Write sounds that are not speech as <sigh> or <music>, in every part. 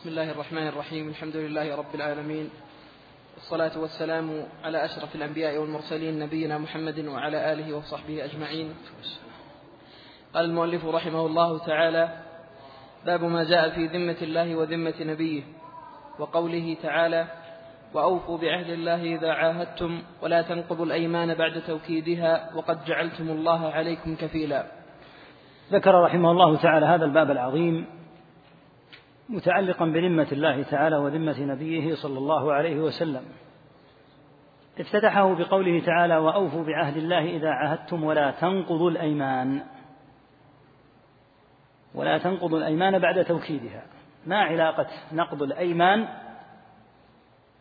بسم الله الرحمن الرحيم الحمد لله رب العالمين والصلاة والسلام على أشرف الأنبياء والمرسلين نبينا محمد وعلى آله وصحبه أجمعين. قال المؤلف رحمه الله تعالى باب ما جاء في ذمة الله وذمة نبيه وقوله تعالى وأوفوا بعهد الله إذا عاهدتم ولا تنقضوا الأيمان بعد توكيدها وقد جعلتم الله عليكم كفيلا. ذكر رحمه الله تعالى هذا الباب العظيم متعلقا بذمة الله تعالى وذمة نبيه صلى الله عليه وسلم. افتتحه بقوله تعالى وأوفوا بعهد الله إذا عاهدتم ولا تنقضوا الأيمان. ولا تنقضوا الأيمان بعد توكيدها. ما علاقة نقض الأيمان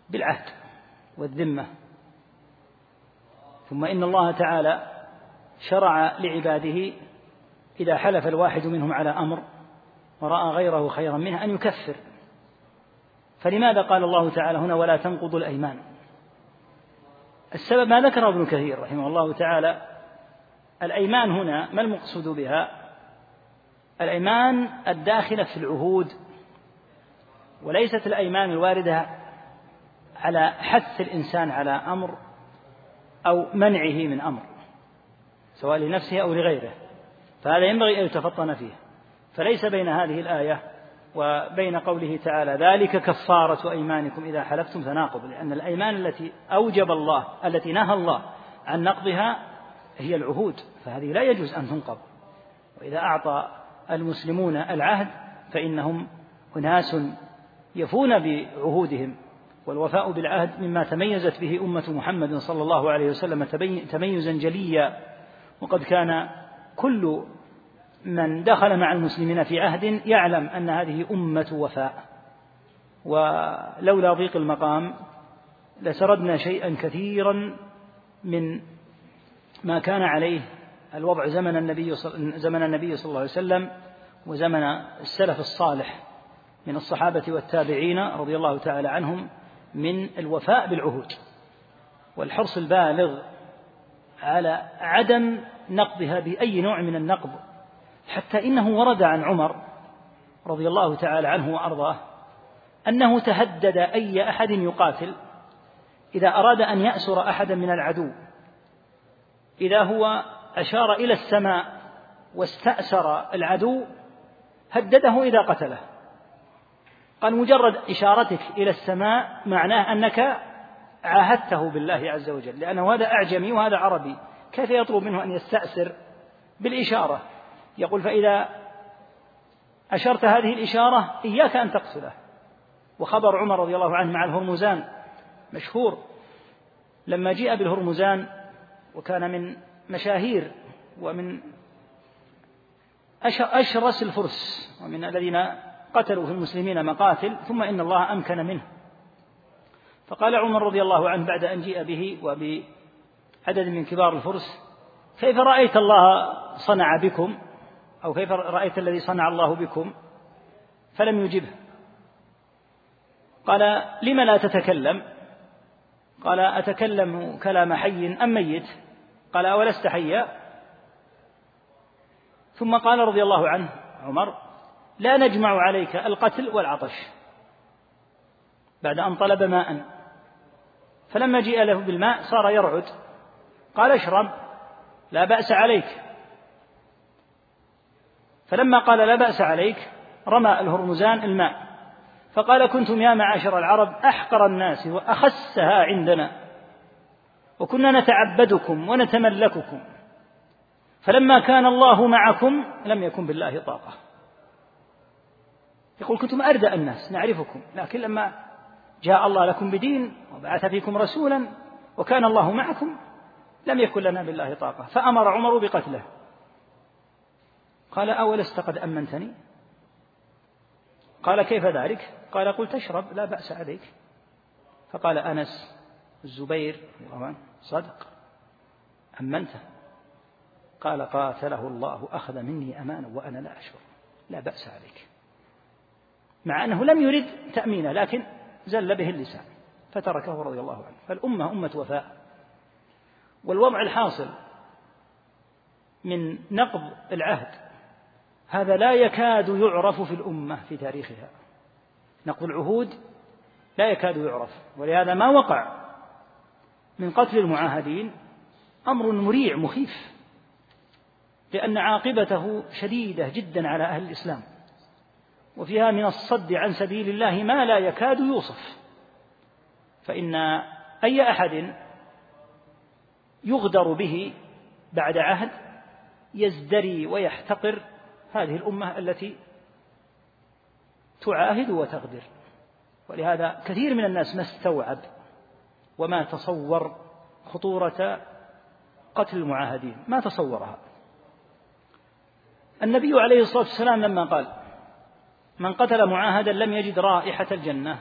بالعهد والذمة؟ ثم إن الله تعالى شرع لعباده إذا حلف الواحد منهم على أمر ورأى غيره خيرا منه أن يكفر. فلماذا قال الله تعالى هنا ولا تنقضوا الأيمان؟ السبب ما ذكره ابن كثير رحمه الله تعالى الأيمان هنا ما المقصود بها؟ الأيمان الداخلة في العهود وليست الأيمان الواردة على حث الإنسان على أمر أو منعه من أمر سواء لنفسه أو لغيره فهذا ينبغي أن يتفطن فيه. فليس بين هذه الآية وبين قوله تعالى ذلك كفارة أيمانكم إذا حلفتم تناقض لأن الأيمان التي أوجب الله التي نهى الله عن نقضها هي العهود فهذه لا يجوز أن تنقض. وإذا أعطى المسلمون العهد فإنهم أناس يفون بعهودهم والوفاء بالعهد مما تميزت به أمة محمد صلى الله عليه وسلم تميزا جليا وقد كان كل من دخل مع المسلمين في عهد يعلم أن هذه أمة وفاء. ولولا ضيق المقام لسردنا شيئا كثيرا من ما كان عليه الوضع زمن النبي زمن النبي صلى الله عليه وسلم وزمن السلف الصالح من الصحابة والتابعين رضي الله تعالى عنهم من الوفاء بالعهود. والحرص البالغ على عدم نقضها بأي نوع من النقض حتى إنه ورد عن عمر رضي الله تعالى عنه وأرضاه أنه تهدد أي أحد يقاتل إذا أراد أن يأسر أحدا من العدو. إذا هو أشار إلى السماء واستأسر العدو هدده إذا قتله. قال مجرد إشارتك إلى السماء معناه أنك عاهدته بالله عز وجل لأنه هذا أعجمي وهذا عربي. كيف يطلب منه أن يستأسر بالإشارة؟ يقول فإذا أشرت هذه الإشارة إياك أن تقتله. وخبر عمر رضي الله عنه مع الهرمزان مشهور. لما جيء بالهرمزان وكان من مشاهير ومن أشرس الفرس ومن الذين قتلوا في المسلمين مقاتل ثم إن الله أمكن منه. فقال عمر رضي الله عنه بعد أن جيء به وبعدد من كبار الفرس كيف رأيت الله صنع بكم أو كيف رأيت الذي صنع الله بكم؟ فلم يجبه. قال لم لا تتكلم؟ قال أتكلم كلام حي أم ميت؟ قال أولست حيا؟ ثم قال رضي الله عنه عمر لا نجمع عليك القتل والعطش بعد أن طلب ماء. فلما جيء له بالماء صار يرعد. قال اشرب لا بأس عليك. فلما قال لا بأس عليك رمى الهرمزان الماء. فقال كنتم يا معاشر العرب أحقر الناس وأخسها عندنا. وكنا نتعبدكم ونتملككم. فلما كان الله معكم لم يكن بالله طاقة. يقول كنتم أردأ الناس نعرفكم. لكن لما جاء الله لكم بدين وبعث فيكم رسولا وكان الله معكم لم يكن لنا بالله طاقة. فأمر عمر بقتله. قال أولست قد أمنتني؟ قال كيف ذلك؟ قال قل تشرب لا بأس عليك. فقال أنس الزبير صدق. أمنته. قال قاتله الله أخذ مني أمانة وأنا لا أشعر. لا بأس عليك. مع أنه لم يرد تأمينه لكن زل به اللسان فتركه رضي الله عنه. فالأمة أمة وفاء. والوضع الحاصل من نقض العهد هذا لا يكاد يعرف في الأمة في تاريخها. نقض العهود لا يكاد يعرف ولهذا ما وقع من قتل المعاهدين أمر مريع مخيف لأن عاقبته شديدة جدا على أهل الإسلام وفيها من الصد عن سبيل الله ما لا يكاد يوصف. فإن أي أحد يغدر به بعد عهد يزدري ويحتقر هذه الأمة التي تعاهد وتغدر ولهذا كثير من الناس ما استوعب وما تصور خطورة قتل المعاهدين. ما تصورها. النبي عليه الصلاة والسلام لما قال من قتل معاهدا لم يجد رائحة الجنة.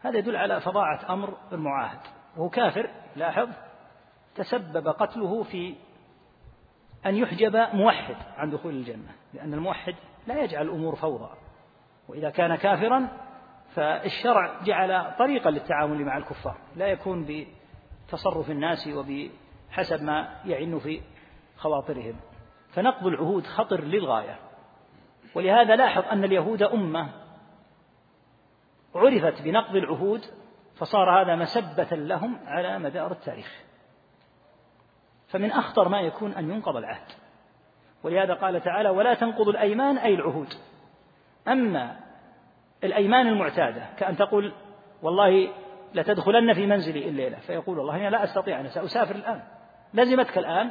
هذا يدل على فظاعة أمر المعاهد. وهو كافر لاحظ تسبب قتله في أن يحجب موحد عن دخول الجنة لأن الموحد لا يجعل الأمور فوضى وإذا كان كافرا فالشرع جعل طريقا للتعامل مع الكفار لا يكون بتصرف الناس وبحسب ما يعن في خواطرهم. فنقض العهود خطر للغاية. ولهذا لاحظ أن اليهود أمة عرفت بنقض العهود فصار هذا مسبة لهم على مدار التاريخ. فمن أخطر ما يكون أن ينقض العهد. ولهذا قال تعالى ولا تنقضوا الأيمان أي العهود. أما الأيمان المعتادة كأن تقول والله لتدخلن في منزلي الليلة فيقول والله أنا لا أستطيع أنا سأسافر الآن. لزمتك الآن؟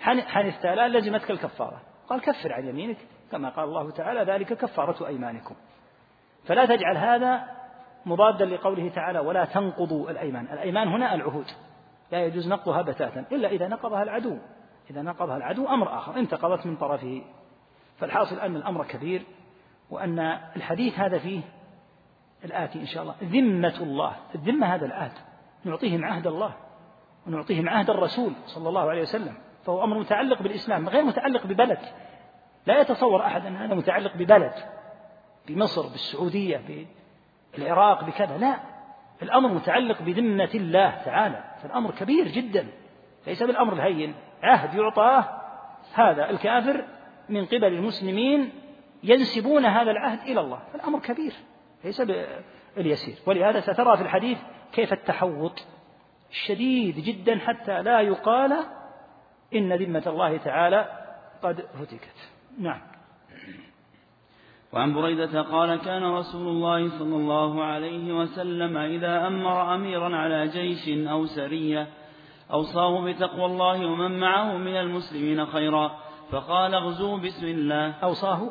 حنثت. الآن لزمتك الكفارة. قال كفر عن يمينك. كما قال الله تعالى ذلك كفارة أيمانكم. فلا تجعل هذا مضادا لقوله تعالى ولا تنقضوا الأيمان. الأيمان هنا العهود. لا يجوز نقضها بتاتا إلا إذا نقضها العدو. إذا نقضها العدو أمر آخر انتقضت من طرفه. فالحاصل أن الأمر كبير وأن الحديث هذا فيه الآتي إن شاء الله. ذمة الله الذمة هذا العهد نعطيهم عهد الله ونعطيهم عهد الرسول صلى الله عليه وسلم. فهو أمر متعلق بالإسلام غير متعلق ببلد. لا يتصور أحد أن هذا متعلق ببلد بمصر بالسعودية بالعراق بكذا. لا. الأمر متعلق بذمة الله تعالى. فالأمر كبير جدا. ليس بالأمر الهين. عهد يعطاه هذا الكافر من قبل المسلمين ينسبون هذا العهد إلى الله. فالأمر كبير. ليس باليسير ولهذا سترى في الحديث كيف التحوط. شديد جدا حتى لا يقال إن ذمة الله تعالى قد هتكت. نعم. وعن بريدة قال كان رسول الله صلى الله عليه وسلم إذا أمر أميرا على جيش أو سرية أوصاه بتقوى الله ومن معه من المسلمين خيرا فقال اغزوا بسم الله. أوصاه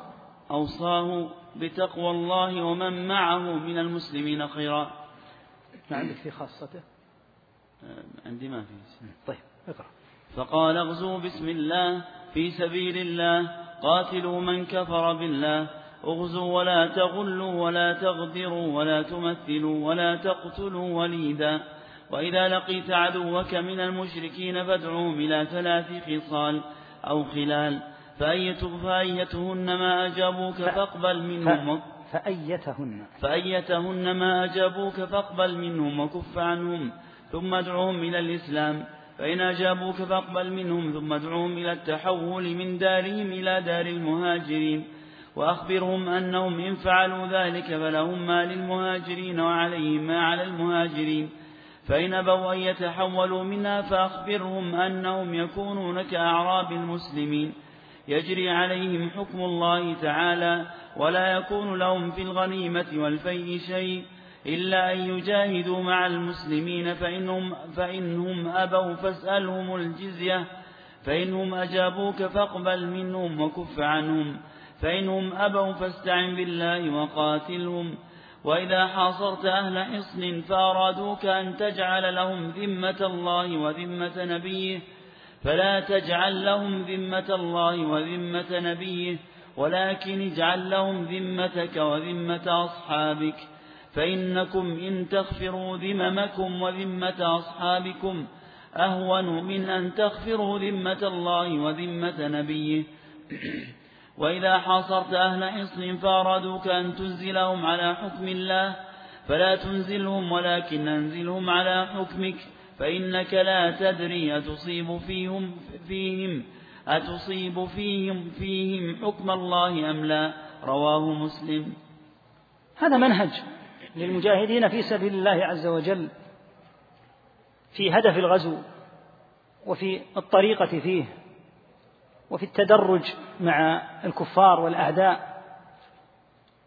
أوصاه بتقوى الله ومن معه من المسلمين خيرا. ما عندك في خاصته؟ عندي ما في. طيب اقرأ. فقال اغزوا بسم الله في سبيل الله قاتلوا من كفر بالله. اغزوا ولا تغلوا ولا تغدروا ولا تمثلوا ولا تقتلوا وليدا. وإذا لقيت عدوك من المشركين فادعوهم إلى ثلاث خصال أو خلال. فأيتهن ما أجابوك فاقبل منهم فأيتهن. فأيتهن ما أجابوك فاقبل منهم وكف عنهم ثم ادعوهم إلى الإسلام. فإن أجابوك فاقبل منهم ثم ادعوهم إلى التحول من دارهم إلى دار المهاجرين. وأخبرهم أنهم إن فعلوا ذلك فلهم ما للمهاجرين وعليهم ما على المهاجرين. فإن أبوا أن يتحولوا منها فأخبرهم أنهم يكونون كأعراب المسلمين. يجري عليهم حكم الله تعالى ولا يكون لهم في الغنيمة والفيء شيء إلا أن يجاهدوا مع المسلمين. فإنهم, فإنهم أبوا فاسألهم الجزية. فإنهم أجابوك فاقبل منهم وكف عنهم. فإنهم أبوا فاستعن بالله وقاتلهم. وإذا حاصرت أهل حصن فأرادوك أن تجعل لهم ذمة الله وذمة نبيه. فلا تجعل لهم ذمة الله وذمة نبيه. ولكن اجعل لهم ذمتك وذمة أصحابك. فإنكم إن تغفروا ذممكم وذمة أصحابكم أهون من أن تغفروا ذمة الله وذمة نبيه. <clears throat> وإذا حاصرت أهل حصن فأرادوك أن تنزلهم على حكم الله فلا تنزلهم ولكن أنزلهم على حكمك فإنك لا تدري أتصيب فيهم فيهم أتصيب فيهم فيهم حكم الله أم لا؟ رواه مسلم. هذا منهج للمجاهدين في سبيل الله عز وجل في هدف الغزو وفي الطريقة فيه. وفي التدرج مع الكفار والأعداء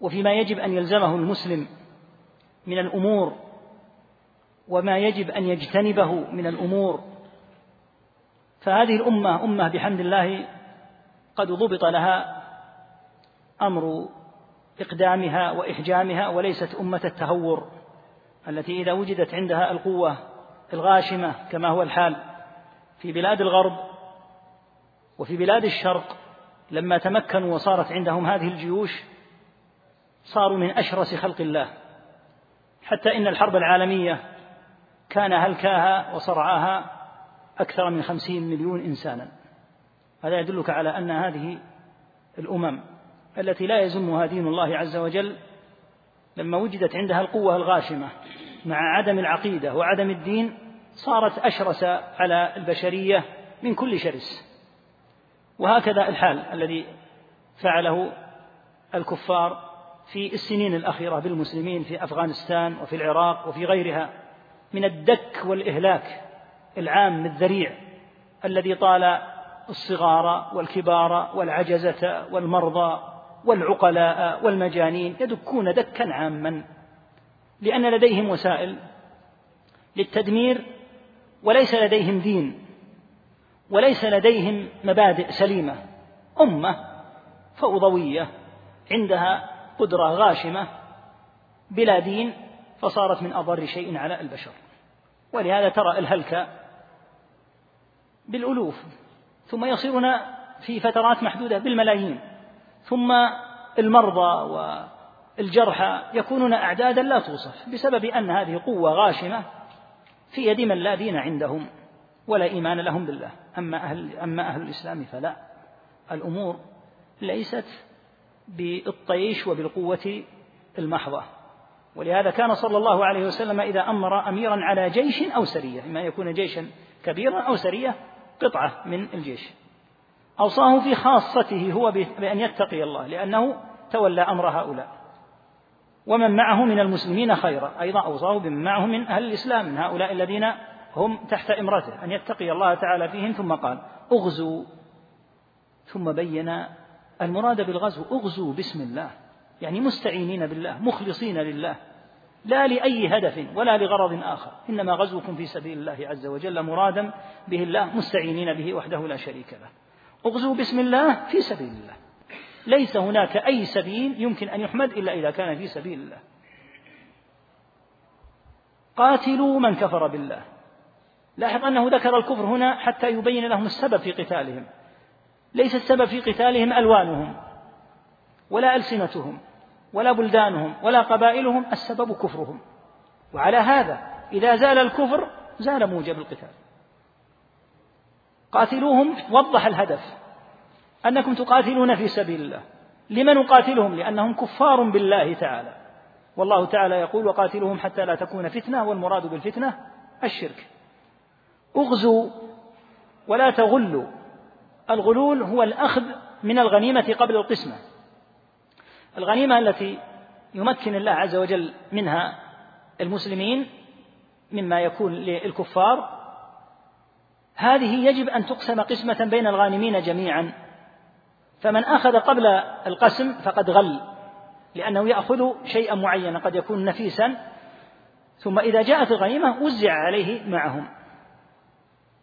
وفيما يجب أن يلزمه المسلم من الأمور وما يجب أن يجتنبه من الأمور. فهذه الأمة أمة بحمد الله قد ضبط لها أمر إقدامها وإحجامها وليست أمة التهور التي إذا وجدت عندها القوة الغاشمة كما هو الحال في بلاد الغرب وفي بلاد الشرق لما تمكنوا وصارت عندهم هذه الجيوش صاروا من أشرس خلق الله. حتى إن الحرب العالمية كان هلكاها وصرعاها أكثر من خمسين مليون إنسانا. هذا يدلك على أن هذه الأمم التي لا يزمها دين الله عز وجل لما وجدت عندها القوة الغاشمة مع عدم العقيدة وعدم الدين صارت أشرس على البشرية من كل شرس. وهكذا الحال الذي فعله الكفار في السنين الأخيرة بالمسلمين في أفغانستان وفي العراق وفي غيرها من الدك والإهلاك العام الذريع الذي طال الصغار والكبار والعجزة والمرضى والعقلاء والمجانين يدكون دكا عاما لأن لديهم وسائل للتدمير وليس لديهم دين. وليس لديهم مبادئ سليمة. أمة فوضوية عندها قدرة غاشمة بلا دين فصارت من أضر شيء على البشر. ولهذا ترى الهلك بالألوف ثم يصيرون في فترات محدودة بالملايين ثم المرضى والجرحى يكونون أعدادا لا توصف بسبب أن هذه قوة غاشمة في يد من لا دين عندهم. ولا إيمان لهم بالله. أما أهل, أما أهل الإسلام فلا. الأمور ليست بالطيش وبالقوة المحضة. ولهذا كان صلى الله عليه وسلم إذا أمر أميرا على جيش أو سرية إما يكون جيشا كبيرا أو سرية قطعة من الجيش. أوصاه في خاصته هو بأن يتقي الله لأنه تولى أمر هؤلاء. ومن معه من المسلمين خيرا. أيضا أوصاه بمن معه من أهل الإسلام من هؤلاء الذين هم تحت إمرته أن يتقي الله تعالى فيهم ثم قال اغزوا ثم بين المراد بالغزو اغزوا باسم الله. يعني مستعينين بالله مخلصين لله لا لأي هدف ولا لغرض آخر. إنما غزوكم في سبيل الله عز وجل مرادا به الله مستعينين به وحده لا شريك له. اغزوا باسم الله في سبيل الله. ليس هناك أي سبيل يمكن أن يحمد إلا إذا كان في سبيل الله. قاتلوا من كفر بالله. لاحظ أنه ذكر الكفر هنا حتى يبين لهم السبب في قتالهم. ليس السبب في قتالهم ألوانهم ولا ألسنتهم ولا بلدانهم ولا قبائلهم السبب كفرهم. وعلى هذا إذا زال الكفر زال موجب القتال. قاتلوهم وضح الهدف أنكم تقاتلون في سبيل الله. لمن نقاتلهم لأنهم كفار بالله تعالى. والله تعالى يقول وقاتلوهم حتى لا تكون فتنة والمراد بالفتنة الشرك. اغزوا ولا تغلوا. الغلول هو الأخذ من الغنيمة قبل القسمة. الغنيمة التي يمكن الله عز وجل منها المسلمين مما يكون للكفار هذه يجب أن تقسم قسمة بين الغانمين جميعا. فمن أخذ قبل القسم فقد غل لأنه يأخذ شيئا معينا قد يكون نفيسا ثم إذا جاءت الغنيمة وزع عليه معهم.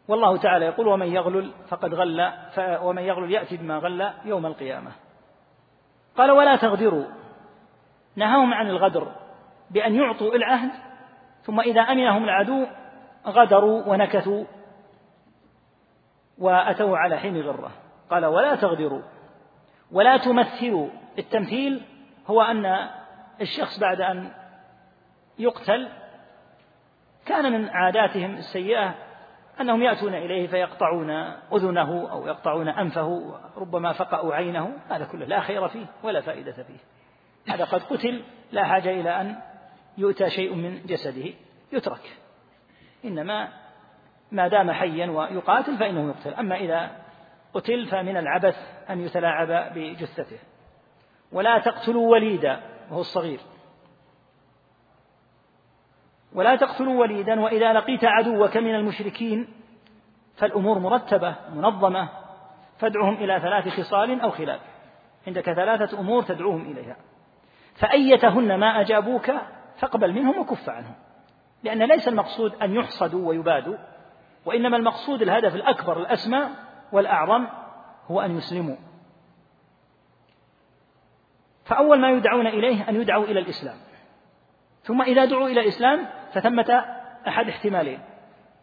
والله تعالى يقول ومن يغلل فقد غل ومن يغلل يأتي بما غل يوم القيامة. قال ولا تغدروا نهاهم عن الغدر بأن يعطوا العهد ثم إذا أمنهم العدو غدروا ونكثوا وأتوا على حين غرة. قال ولا تغدروا ولا تمثلوا. التمثيل هو أن الشخص بعد أن يقتل كان من عاداتهم السيئة أنهم يأتون إليه فيقطعون أذنه أو يقطعون أنفه ربما فقأوا عينه هذا كله لا خير فيه ولا فائدة فيه. هذا قد قتل لا حاجة إلى أن يؤتى شيء من جسده يترك. إنما ما دام حيا ويقاتل فإنه يقتل. أما إذا قتل فمن العبث أن يتلاعب بجثته. ولا تقتلوا وليدا وهو الصغير. ولا تقتلوا وليدا وإذا لقيت عدوك من المشركين فالأمور مرتبة منظمة فادعهم إلى ثلاث خصال أو خلاف. عندك ثلاثة أمور تدعوهم إليها. فأيتهن ما أجابوك فاقبل منهم وكف عنهم. لأن ليس المقصود أن يحصدوا ويبادوا وإنما المقصود الهدف الأكبر الأسمى والأعظم هو أن يسلموا. فأول ما يدعون إليه أن يدعوا إلى الإسلام. ثم إذا دعوا إلى الإسلام فثمة أحد احتمالين.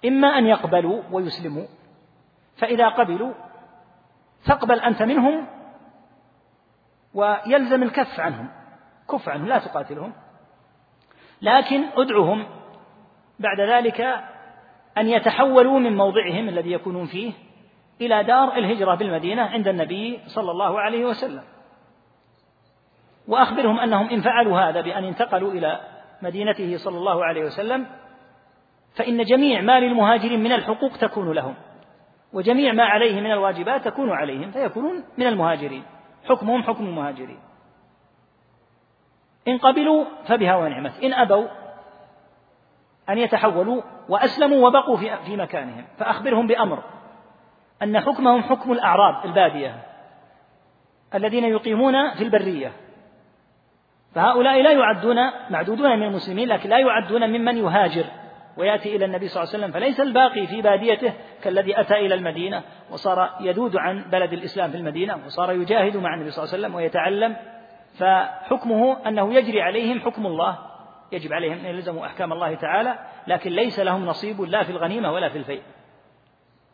إما أن يقبلوا ويسلموا فإذا قبلوا فاقبل أنت منهم ويلزم الكف عنهم كف عنهم لا تقاتلهم. لكن ادعهم بعد ذلك أن يتحولوا من موضعهم الذي يكونون فيه إلى دار الهجرة بالمدينة عند النبي صلى الله عليه وسلم. وأخبرهم أنهم إن فعلوا هذا بأن انتقلوا إلى مدينته صلى الله عليه وسلم فإن جميع ما للمهاجرين من الحقوق تكون لهم وجميع ما عليه من الواجبات تكون عليهم فيكونون من المهاجرين. حكمهم حكم المهاجرين. إن قبلوا فبها ونعمت إن أبوا أن يتحولوا وأسلموا وبقوا في, مكانهم فأخبرهم بأمر أن حكمهم حكم الأعراب البادية الذين يقيمون في البرية. فهؤلاء لا يعدون معدودون من المسلمين لكن لا يعدون ممن يهاجر ويأتي إلى النبي صلى الله عليه وسلم. فليس الباقي في باديته كالذي أتى إلى المدينة وصار يذود عن بلد الإسلام في المدينة وصار يجاهد مع النبي صلى الله عليه وسلم ويتعلم. فحكمه أنه يجري عليهم حكم الله يجب عليهم أن يلزموا أحكام الله تعالى لكن ليس لهم نصيب لا في الغنيمة ولا في الفيء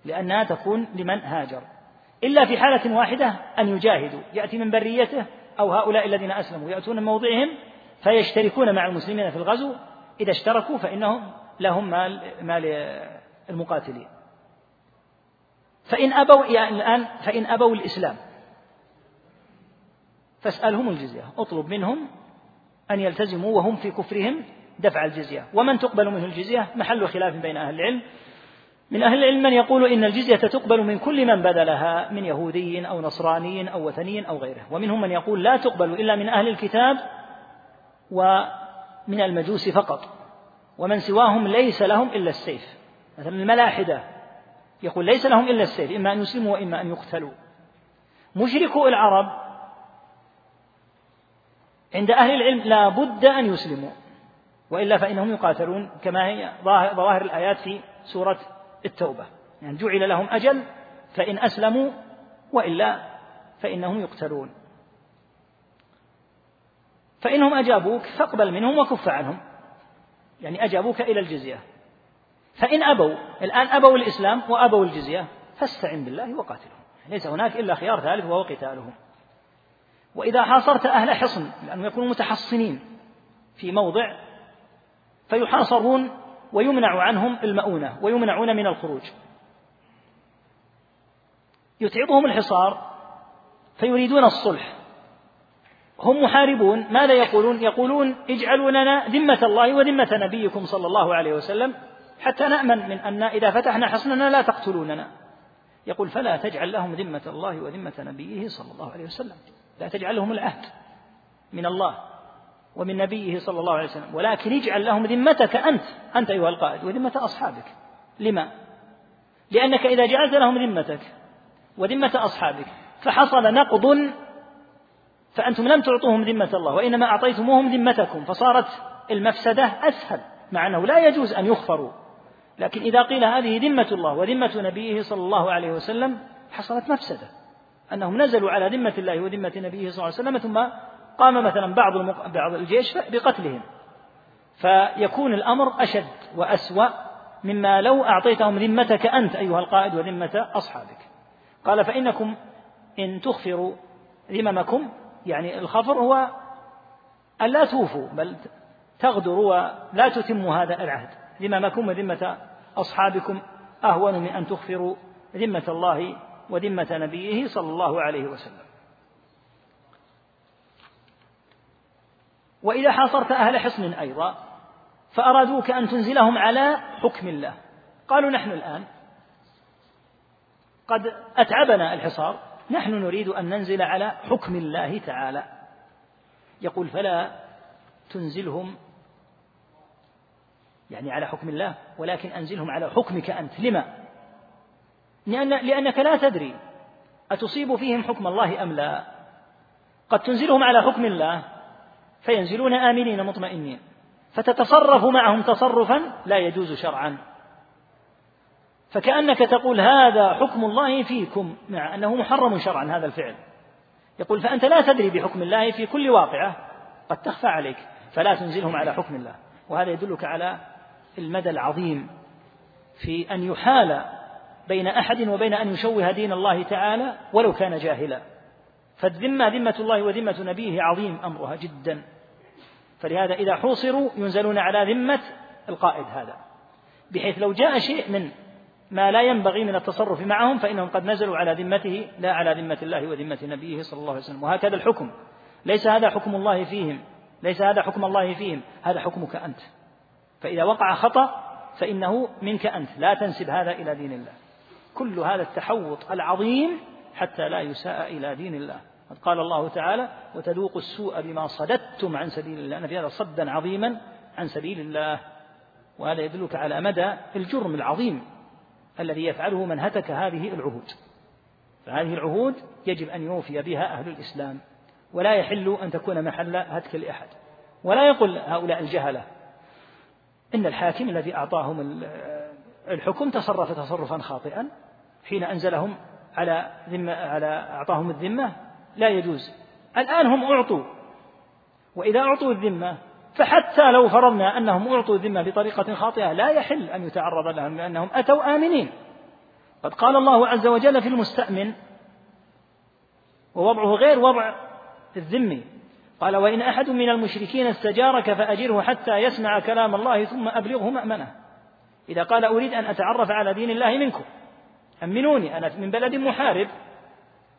لأنها تكون لمن هاجر. إلا في حالة واحدة أن يجاهدوا يأتي من بريته أو هؤلاء الذين أسلموا يأتون من موضعهم فيشتركون مع المسلمين في الغزو. إذا اشتركوا فإنهم لهم مال مال المقاتلين. فإن أبوا يعني الآن فإن أبوا الإسلام فاسألهم الجزية. اطلب منهم أن يلتزموا وهم في كفرهم دفع الجزية. ومن تقبل منه الجزية؟ محل خلاف بين أهل العلم. من أهل العلم من يقول إن الجزية تقبل من كل من بذلها من يهودي أو نصراني أو وثني أو غيره. ومنهم من يقول لا تقبل إلا من أهل الكتاب ومن المجوس فقط. ومن سواهم ليس لهم إلا السيف. مثلا الملاحدة يقول ليس لهم إلا السيف إما أن يسلموا وإما أن يقتلوا. مشركو العرب عند أهل العلم لا بد أن يسلموا وإلا فإنهم يقاتلون كما هي ظواهر الآيات في سورة التوبة. يعني جعل لهم أجل فإن أسلموا وإلا فإنهم يقتلون. فإنهم أجابوك فاقبل منهم وكف عنهم. يعني أجابوك إلى الجزية. فإن أبوا الآن أبوا الإسلام وأبوا الجزية فاستعن بالله وقاتلهم. ليس هناك إلا خيار ثالث وهو قتالهم وإذا حاصرت أهل حصن لأنهم يكونوا متحصنين في موضع فيحاصرون ويمنع عنهم المؤونة ويمنعون من الخروج. يتعبهم الحصار فيريدون الصلح. هم محاربون. ماذا يقولون؟ يقولون اجعلوا لنا ذمة الله وذمة نبيكم صلى الله عليه وسلم حتى نأمن من أن إذا فتحنا حصننا لا تقتلوننا. يقول فلا تجعل لهم ذمة الله وذمة نبيه صلى الله عليه وسلم. لا تجعل لهم العهد من الله. ومن نبيه صلى الله عليه وسلم. ولكن اجعل لهم ذمتك أنت أنت أيها القائد وذمة أصحابك. لما؟ لأنك إذا جعلت لهم ذمتك وذمة أصحابك فحصل نقض فأنتم لم تعطوهم ذمة الله وإنما أعطيتموهم ذمتكم فصارت المفسدة أسهل مع أنه لا يجوز أن يخفروا. لكن إذا قيل هذه ذمة الله وذمة نبيه صلى الله عليه وسلم حصلت مفسدة. أنهم نزلوا على ذمة الله وذمة نبيه صلى الله عليه وسلم ثم قام مثلا بعض بعض الجيش بقتلهم. فيكون الأمر أشد وأسوأ مما لو أعطيتهم ذمتك أنت أيها القائد وذمة أصحابك. قال فإنكم إن تخفروا ذممكم يعني الخفر هو أن لا توفوا بل تغدروا ولا تتموا هذا العهد. ذممكم وذمة أصحابكم أهون من أن تخفروا ذمة الله وذمة نبيه صلى الله عليه وسلم. وإذا حاصرت أهل حصن أيضا فأرادوك أن تنزلهم على حكم الله. قالوا نحن الآن قد أتعبنا الحصار نحن نريد أن ننزل على حكم الله تعالى. يقول فلا تنزلهم يعني على حكم الله ولكن أنزلهم على حكمك أنت. لما؟ لأن لأنك لا تدري أتصيب فيهم حكم الله أم لا. قد تنزلهم على حكم الله فينزلون آمنين مطمئنين. فتتصرف معهم تصرفا لا يجوز شرعا. فكأنك تقول هذا حكم الله فيكم مع أنه محرم شرعا هذا الفعل. يقول فأنت لا تدري بحكم الله في كل واقعة قد تخفى عليك فلا تنزلهم على حكم الله. وهذا يدلك على المدى العظيم في أن يحال بين أحد وبين أن يشوه دين الله تعالى ولو كان جاهلا. فالذمة ذمة الله وذمة نبيه عظيم أمرها جدا. فلهذا إذا حوصروا ينزلون على ذمة القائد هذا. بحيث لو جاء شيء من ما لا ينبغي من التصرف معهم فإنهم قد نزلوا على ذمته لا على ذمة الله وذمة نبيه صلى الله عليه وسلم. وهكذا الحكم. ليس هذا حكم الله فيهم. ليس هذا حكم الله فيهم. هذا حكمك أنت. فإذا وقع خطأ فإنه منك أنت. لا تنسب هذا إلى دين الله. كل هذا التحوط العظيم حتى لا يساء إلى دين الله. قال الله تعالى وتذوقوا السوء بما صددتم عن سبيل الله. أن في هذا صدا عظيما عن سبيل الله. وهذا يدلك على مدى الجرم العظيم الذي يفعله من هتك هذه العهود. فهذه العهود يجب أن يوفي بها أهل الإسلام. ولا يحل أن تكون محل هتك لأحد. ولا يقول هؤلاء الجهلة إن الحاكم الذي أعطاهم الحكم تصرف تصرفا خاطئا حين أنزلهم على ذمة على أعطاهم الذمة لا يجوز. الآن هم أعطوا وإذا أعطوا الذمة فحتى لو فرضنا أنهم أعطوا الذمة بطريقة خاطئة لا يحل أن يتعرض لهم لأنهم أتوا آمنين. قد قال الله عز وجل في المستأمن ووضعه غير وضع الذمي قال وإن أحد من المشركين استجارك فأجره حتى يسمع كلام الله ثم أبلغه مأمنة. إذا قال أريد أن أتعرف على دين الله منكم. أمنوني. أنا من بلد محارب.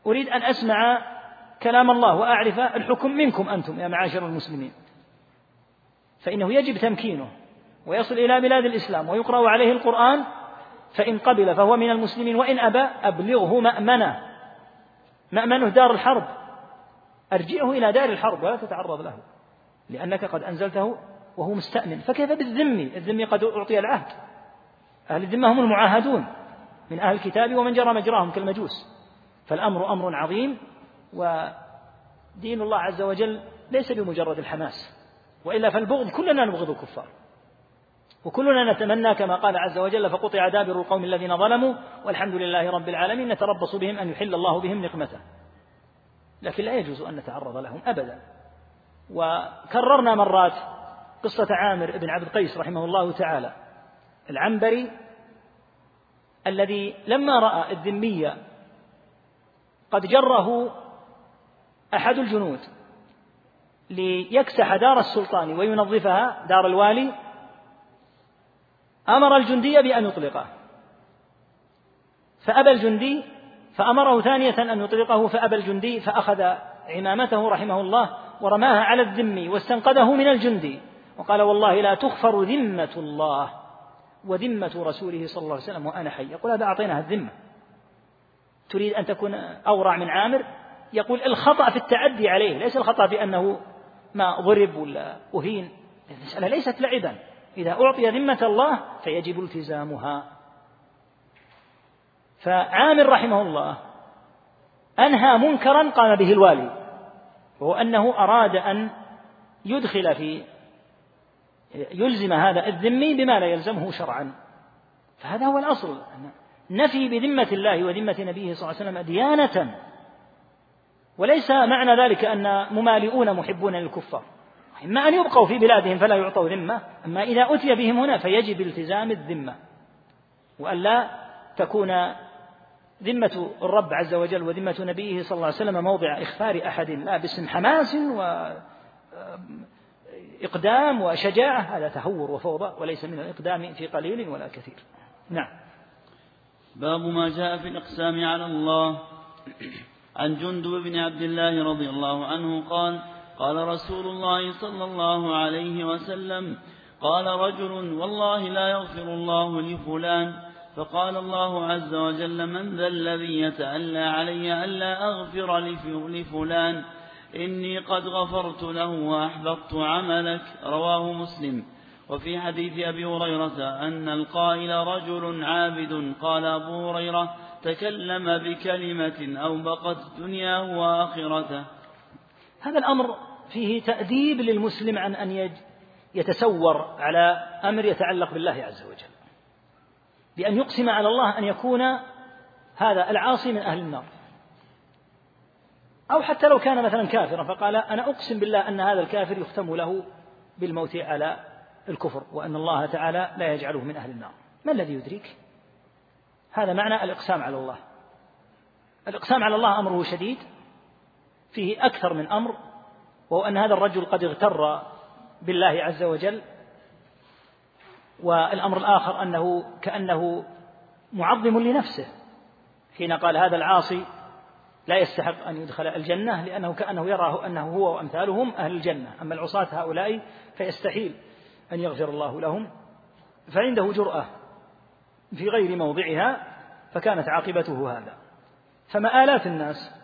أريد أن أسمع كلام الله وأعرف الحكم منكم أنتم يا معاشر المسلمين. فإنه يجب تمكينه ويصل إلى بلاد الإسلام ويقرأ عليه القرآن. فإن قبل فهو من المسلمين وإن أبى أبلغه مأمنة. مأمنه دار الحرب. أرجئه إلى دار الحرب ولا تتعرض له لأنك قد أنزلته وهو مستأمن. فكيف بالذمي؟ الذمي قد أعطي العهد. أهل الذمة هم المعاهدون. من أهل الكتاب ومن جرى مجراهم كالمجوس. فالأمر أمر عظيم ودين الله عز وجل ليس بمجرد الحماس وإلا فالبغض كلنا نبغض الكفار. وكلنا نتمنى كما قال عز وجل فقطع دابر القوم الذين ظلموا والحمد لله رب العالمين نتربص بهم أن يحل الله بهم نقمته. لكن لا يجوز أن نتعرض لهم أبدا. وكررنا مرات قصة عامر بن عبد القيس رحمه الله تعالى. العنبري الذي لما رأى الذمية قد جره أحد الجنود ليكسح دار السلطان وينظفها دار الوالي أمر الجندي بأن يطلقه. فأبى الجندي فأمره ثانية أن يطلقه فأبى الجندي فأخذ عمامته رحمه الله ورماها على الذم واستنقذه من الجندي. وقال والله لا تغفر ذمة الله. وذمة رسوله صلى الله عليه وسلم وأنا حي. يقول هذا أعطيناها الذمة. تريد أن تكون أورع من عامر؟ يقول الخطأ في التعدي عليه. ليس الخطأ بأنه ما ضرب ولا أهين. المسألة ليست لعبا. إذا أعطي ذمة الله فيجب التزامها. فعامر رحمه الله أنهى منكرا قام به الوالي وهو أنه أراد أن يدخل في يلزم هذا الذمي بما لا يلزمه شرعا. فهذا هو الأصل. نفي بذمة الله وذمة نبيه صلى الله عليه وسلم ديانة. وليس معنى ذلك أن ممالئون محبون للكفار. إما أن يبقوا في بلادهم فلا يعطوا ذمة أما إذا أتي بهم هنا فيجب التزام الذمة. وألا تكون ذمة الرب عز وجل وذمة نبيه صلى الله عليه وسلم موضع إخفار أحد لا باسم حماس وإقدام وشجاعة هذا تهور وفوضى وليس من الإقدام في قليل ولا كثير. نعم. باب ما جاء في الإقسام على الله. عن جندب بن عبد الله رضي الله عنه قال قال رسول الله صلى الله عليه وسلم قال رجل والله لا يغفر الله لفلان فقال الله عز وجل من ذا الذي يتألى علي ألا أغفر لفلان؟ إني قد غفرت له وأحبطت عملك. رواه مسلم. وفي حديث أبي هريرة أن القائل رجل عابد. قال أبو هريرة تكلم بكلمة أو بقت دنياه وآخرته. هذا الأمر فيه تأديب للمسلم عن أن يتسور على أمر يتعلق بالله عز وجل. بأن يقسم على الله أن يكون هذا العاصي من أهل النار. أو حتى لو كان مثلا كافرا فقال أنا أقسم بالله أن هذا الكافر يختم له بالموت على الكفر وأن الله تعالى لا يجعله من أهل النار. ما الذي يدريك؟ هذا معنى الإقسام على الله. الإقسام على الله أمره شديد فيه أكثر من أمر وهو أن هذا الرجل قد اغتر بالله عز وجل والأمر الآخر أنه كأنه معظم لنفسه حين قال هذا العاصي لا يستحق أن يدخل الجنة لأنه كأنه يراه أنه هو وأمثالهم أهل الجنة. أما العصاة هؤلاء فيستحيل أن يغفر الله لهم. فعنده جرأة في غير موضعها فكانت عاقبته هذا. فما آلاف الناس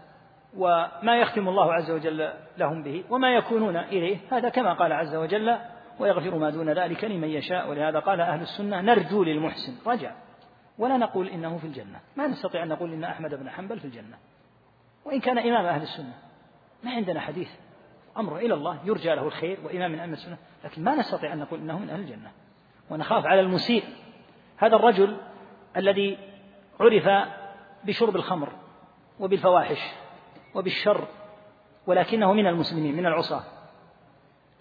وما يختم الله عز وجل لهم به وما يكونون إليه هذا كما قال عز وجل ويغفر ما دون ذلك لمن يشاء ولهذا قال أهل السنة نرجو للمحسن رجع. ولا نقول إنه في الجنة. ما نستطيع أن نقول إن أحمد بن حنبل في الجنة. وإن كان إمام أهل السنة. ما عندنا حديث. أمر إلى الله يرجى له الخير وإمام من أئمة السنة. لكن ما نستطيع أن نقول إنه من أهل الجنة. ونخاف على المسيء. هذا الرجل الذي عرف بشرب الخمر وبالفواحش وبالشر ولكنه من المسلمين من العصاة.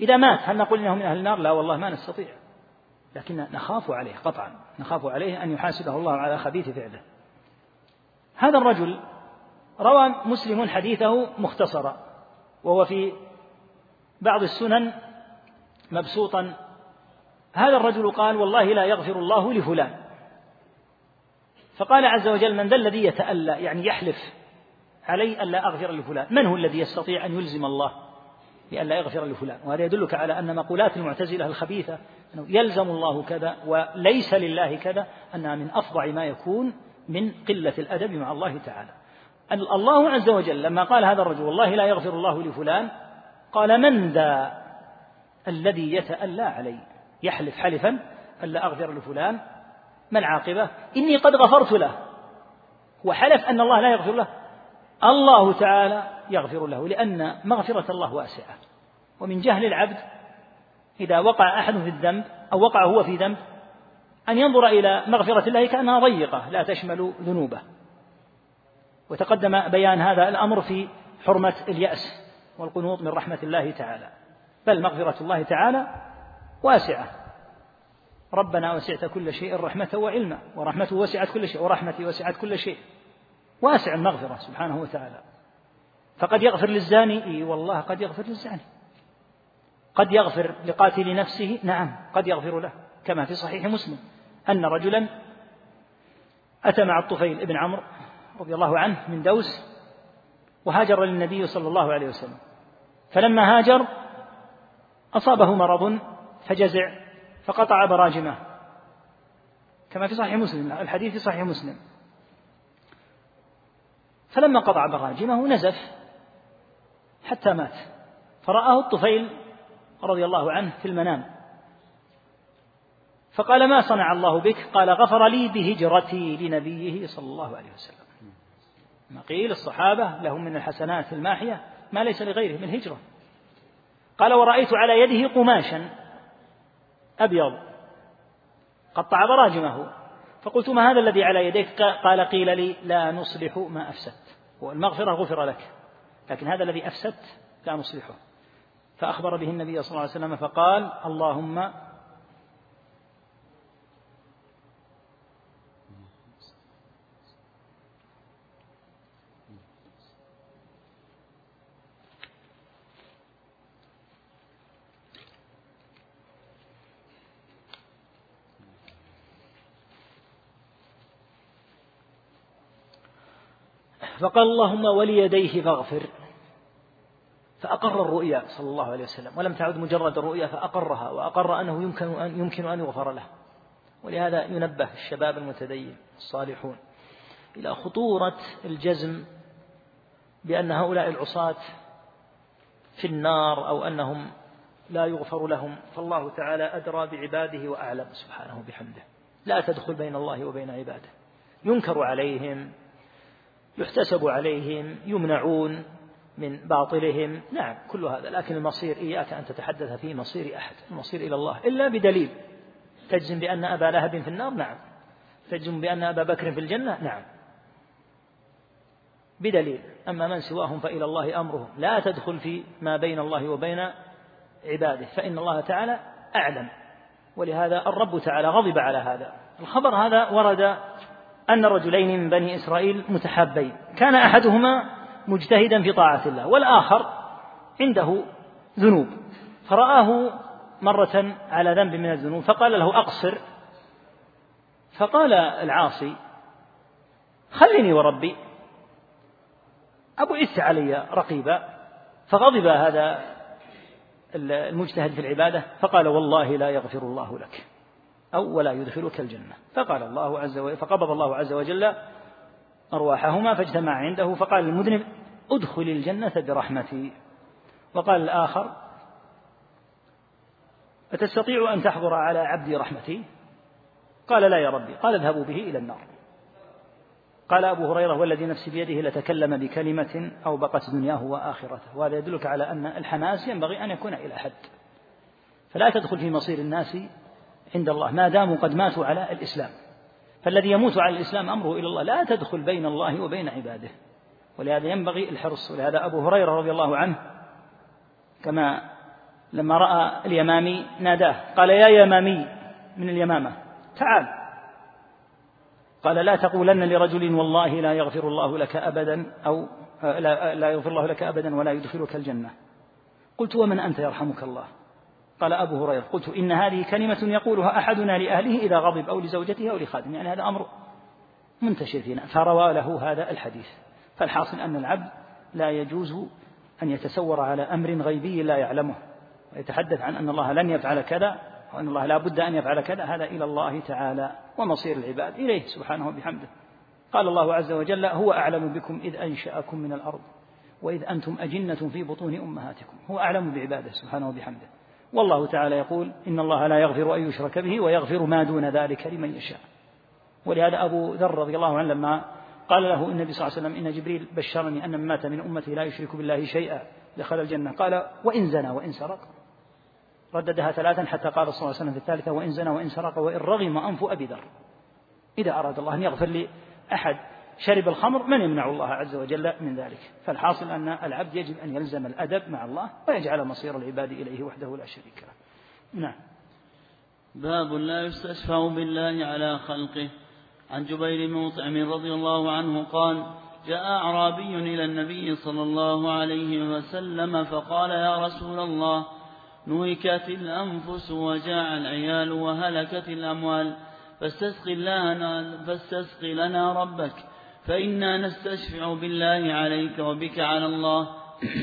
إذا مات هل نقول إنه من أهل النار؟ لا والله ما نستطيع. لكن نخاف عليه قطعا. نخاف عليه أن يحاسبه الله على خبيث فعله. هذا الرجل روى مسلم حديثه مختصرا وهو في بعض السنن مبسوطا. هذا الرجل قال والله لا يغفر الله لفلان. فقال عز وجل من ذا الذي يتألى يعني يحلف علي ألا أغفر لفلان؟ من هو الذي يستطيع أن يلزم الله بألا يغفر لفلان؟ وهذا يدلك على أن مقولات المعتزلة الخبيثة أنه يلزم الله كذا وليس لله كذا أنها من أفظع ما يكون من قلة الأدب مع الله تعالى. الله عز وجل لما قال هذا الرجل والله لا يغفر الله لفلان قال من ذا الذي يتألى علي؟ يحلف حلفا ألا أغفر لفلان ما العاقبة؟ إني قد غفرت له. وحلف أن الله لا يغفر له. الله تعالى يغفر له لأن مغفرة الله واسعة. ومن جهل العبد إذا وقع أحد في الذنب أو وقع هو في ذنب أن ينظر إلى مغفرة الله كأنها ضيقة لا تشمل ذنوبه. وتقدم بيان هذا الأمر في حرمة اليأس والقنوط من رحمة الله تعالى. بل مغفرة الله تعالى واسعة. ربنا وسعت كل شيء رحمة وعلما ورحمته وسعت كل شيء ورحمتي وسعت كل شيء. واسع المغفرة سبحانه وتعالى. فقد يغفر للزاني إي والله قد يغفر للزاني. قد يغفر لقاتل نفسه نعم قد يغفر له كما في صحيح مسلم. أن رجلا أتى مع الطفيل ابن عمرو رضي الله عنه من دوس وهاجر للنبي صلى الله عليه وسلم. فلما هاجر أصابه مرض فجزع فقطع براجمه. كما في صحيح مسلم الحديث في صحيح مسلم. فلما قطع براجمه نزف حتى مات. فرآه الطفيل رضي الله عنه في المنام. فقال ما صنع الله بك؟ قال غفر لي بهجرتي لنبيه صلى الله عليه وسلم. ما قيل الصحابة لهم من الحسنات الماحية ما ليس لغيره من هجرة قال ورأيت على يده قماشا أبيض قطع براجمه. فقلت ما هذا الذي على يديك؟ قال قيل لي لا نصلح ما أفسدت. والمغفرة غفر لك لكن هذا الذي أفسدت لا نصلحه. فأخبر به النبي صلى الله عليه وسلم فقال اللهم فقال اللهم وليديه فاغفر. فأقر الرؤيا صلى الله عليه وسلم ولم تعد مجرد رؤيا فأقرها وأقر أنه يمكن أن يمكن أن يغفر له. ولهذا ينبه الشباب المتدين الصالحون إلى خطورة الجزم بأن هؤلاء العصاة في النار أو أنهم لا يغفر لهم. فالله تعالى أدرى بعباده وأعلم سبحانه بحمده لا تدخل بين الله وبين عباده. ينكر عليهم يحتسب عليهم يمنعون من باطلهم. نعم كل هذا. لكن المصير إياك أن تتحدث في مصير أحد المصير إلى الله إلا بدليل. تجزم بأن أبا لهب في النار؟ نعم. تجزم بأن أبا بكر في الجنة؟ نعم. بدليل. أما من سواهم فإلى الله أمرهم. لا تدخل في ما بين الله وبين عباده فإن الله تعالى أعلم. ولهذا الرب تعالى غضب على هذا. الخبر هذا ورد أن رجلين من بني إسرائيل متحابين. كان أحدهما مجتهدا في طاعة الله والآخر عنده ذنوب. فرآه مرة على ذنب من الذنوب فقال له أقصر. فقال العاصي خلني وربي. أبعثت علي رقيبا فغضب هذا المجتهد في العبادة فقال والله لا يغفر الله لك. أو ولا يدخلك الجنة. فقال الله عز وجل فقبض الله عز وجل أرواحهما فاجتمع عنده فقال المذنب ادخل الجنة برحمتي. وقال الآخر أتستطيع أن تحضر على عبدي رحمتي؟ قال لا يا ربي. قال اذهبوا به إلى النار. قال أبو هريرة والذي نفسي بيده لتكلم بكلمة أوبقت دنياه وآخرته. وهذا يدلك على أن الحماس ينبغي أن يكون إلى حد. فلا تدخل في مصير الناس عند الله ما داموا قد ماتوا على الإسلام. فالذي يموت على الإسلام أمره إلى الله لا تدخل بين الله وبين عباده. ولهذا ينبغي الحرص ولهذا أبو هريرة رضي الله عنه كما لما رأى اليمامي ناداه قال يا يمامي من اليمامة تعال. قال لا تقولن لرجل والله لا يغفر الله لك أبدا أو لا, يغفر الله لك أبدا ولا يدخلك الجنة. قلت ومن أنت يرحمك الله؟ قال أبو هريرة قلت إن هذه كلمة يقولها أحدنا لأهله إذا غضب أو لزوجته أو لخادم يعني هذا أمر منتشر فينا فروى له هذا الحديث. فالحاصل أن العبد لا يجوز أن يتسور على أمر غيبي لا يعلمه ويتحدث عن أن الله لن يفعل كذا وأن الله لا بد أن يفعل كذا هذا إلى الله تعالى ومصير العباد إليه سبحانه وبحمده. قال الله عز وجل هو أعلم بكم إذ أنشأكم من الأرض وإذ أنتم أجنة في بطون أمهاتكم. هو أعلم بعباده سبحانه وبحمده. والله تعالى يقول إن الله لا يغفر أن يشرك به ويغفر ما دون ذلك لمن يشاء. ولهذا أبو ذر رضي الله عنه لما قال له النبي صلى الله عليه وسلم إن جبريل بشرني أن من مات من أمتي لا يشرك بالله شيئا دخل الجنة. قال وإن زنى وإن سرق. رددها ثلاثا حتى قال صلى الله عليه وسلم في الثالثة وإن زنى وإن سرق وإن رغم أنف أبي ذر. إذا أراد الله أن يغفر لأحد شرب الخمر من يمنع الله عز وجل من ذلك؟ فالحاصل أن العبد يجب أن يلزم الأدب مع الله ويجعل مصير العباد إليه وحده لا شريك له. نعم. باب لا يستشفع بالله على خلقه. عن جبير بن مطعم رضي الله عنه قال جاء أعرابي إلى النبي صلى الله عليه وسلم فقال يا رسول الله نهكت الأنفس وجاع العيال وهلكت الأموال فاستسق لنا, فاستسق لنا ربك. فإنا نستشفع بالله عليك وبك على الله.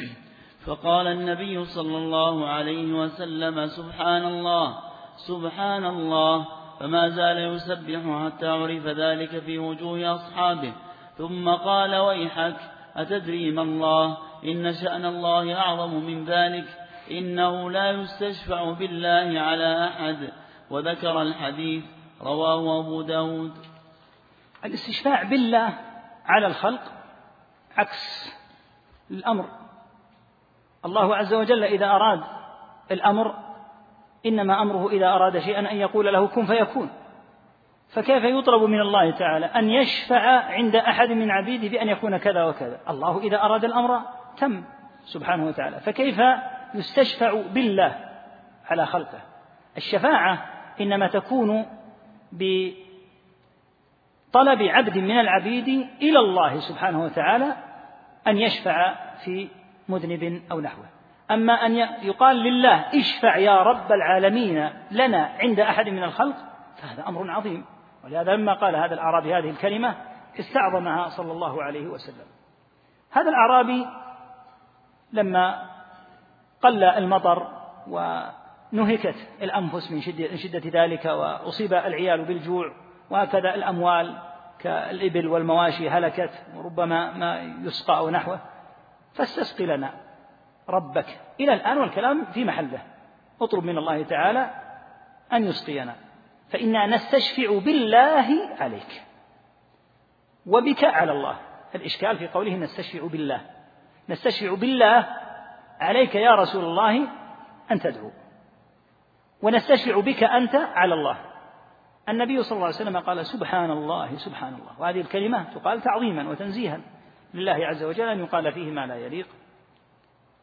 <clears throat> فقال النبي صلى الله عليه وسلم سبحان الله سبحان الله. فما زال يسبح حتى عرف ذلك في وجوه أصحابه. ثم قال ويحك أتدري ما الله؟ إن شأن الله أعظم من ذلك. إنه لا يستشفع بالله على أحد. وذكر الحديث رواه أبو داود. الاستشفاع بالله على الخلق عكس الأمر. الله عز وجل إذا أراد الأمر إنما أمره إذا أراد شيئا أن يقول له كن فيكون. فكيف يطلب من الله تعالى أن يشفع عند أحد من عبيده بأن يكون كذا وكذا؟ الله إذا أراد الأمر تم سبحانه وتعالى. فكيف يستشفع بالله على خلقه؟ الشفاعة إنما تكون بطلب عبد من العبيد إلى الله سبحانه وتعالى أن يشفع في مذنب أو نحوه. أما أن يقال لله اشفع يا رب العالمين لنا عند أحد من الخلق فهذا أمر عظيم. ولهذا لما قال هذا الأعرابي هذه الكلمة استعظمها صلى الله عليه وسلم. هذا الأعرابي لما قل المطر ونهكت الأنفس من شدة ذلك وأصيب العيال بالجوع وهكذا الأموال كالإبل والمواشي هلكت وربما ما يسقى أو نحوه. فاستسق لنا ربك. إلى الآن والكلام في محله. اطلب من الله تعالى أن يسقينا. فإنا نستشفع بالله عليك. وبك على الله. الإشكال في قوله نستشفع بالله. نستشفع بالله عليك يا رسول الله أن تدعو. ونستشفع بك أنت على الله. النبي صلى الله عليه وسلم قال سبحان الله سبحان الله وهذه الكلمة تقال تعظيما وتنزيها لله عز وجل أن يقال فيه ما لا يليق.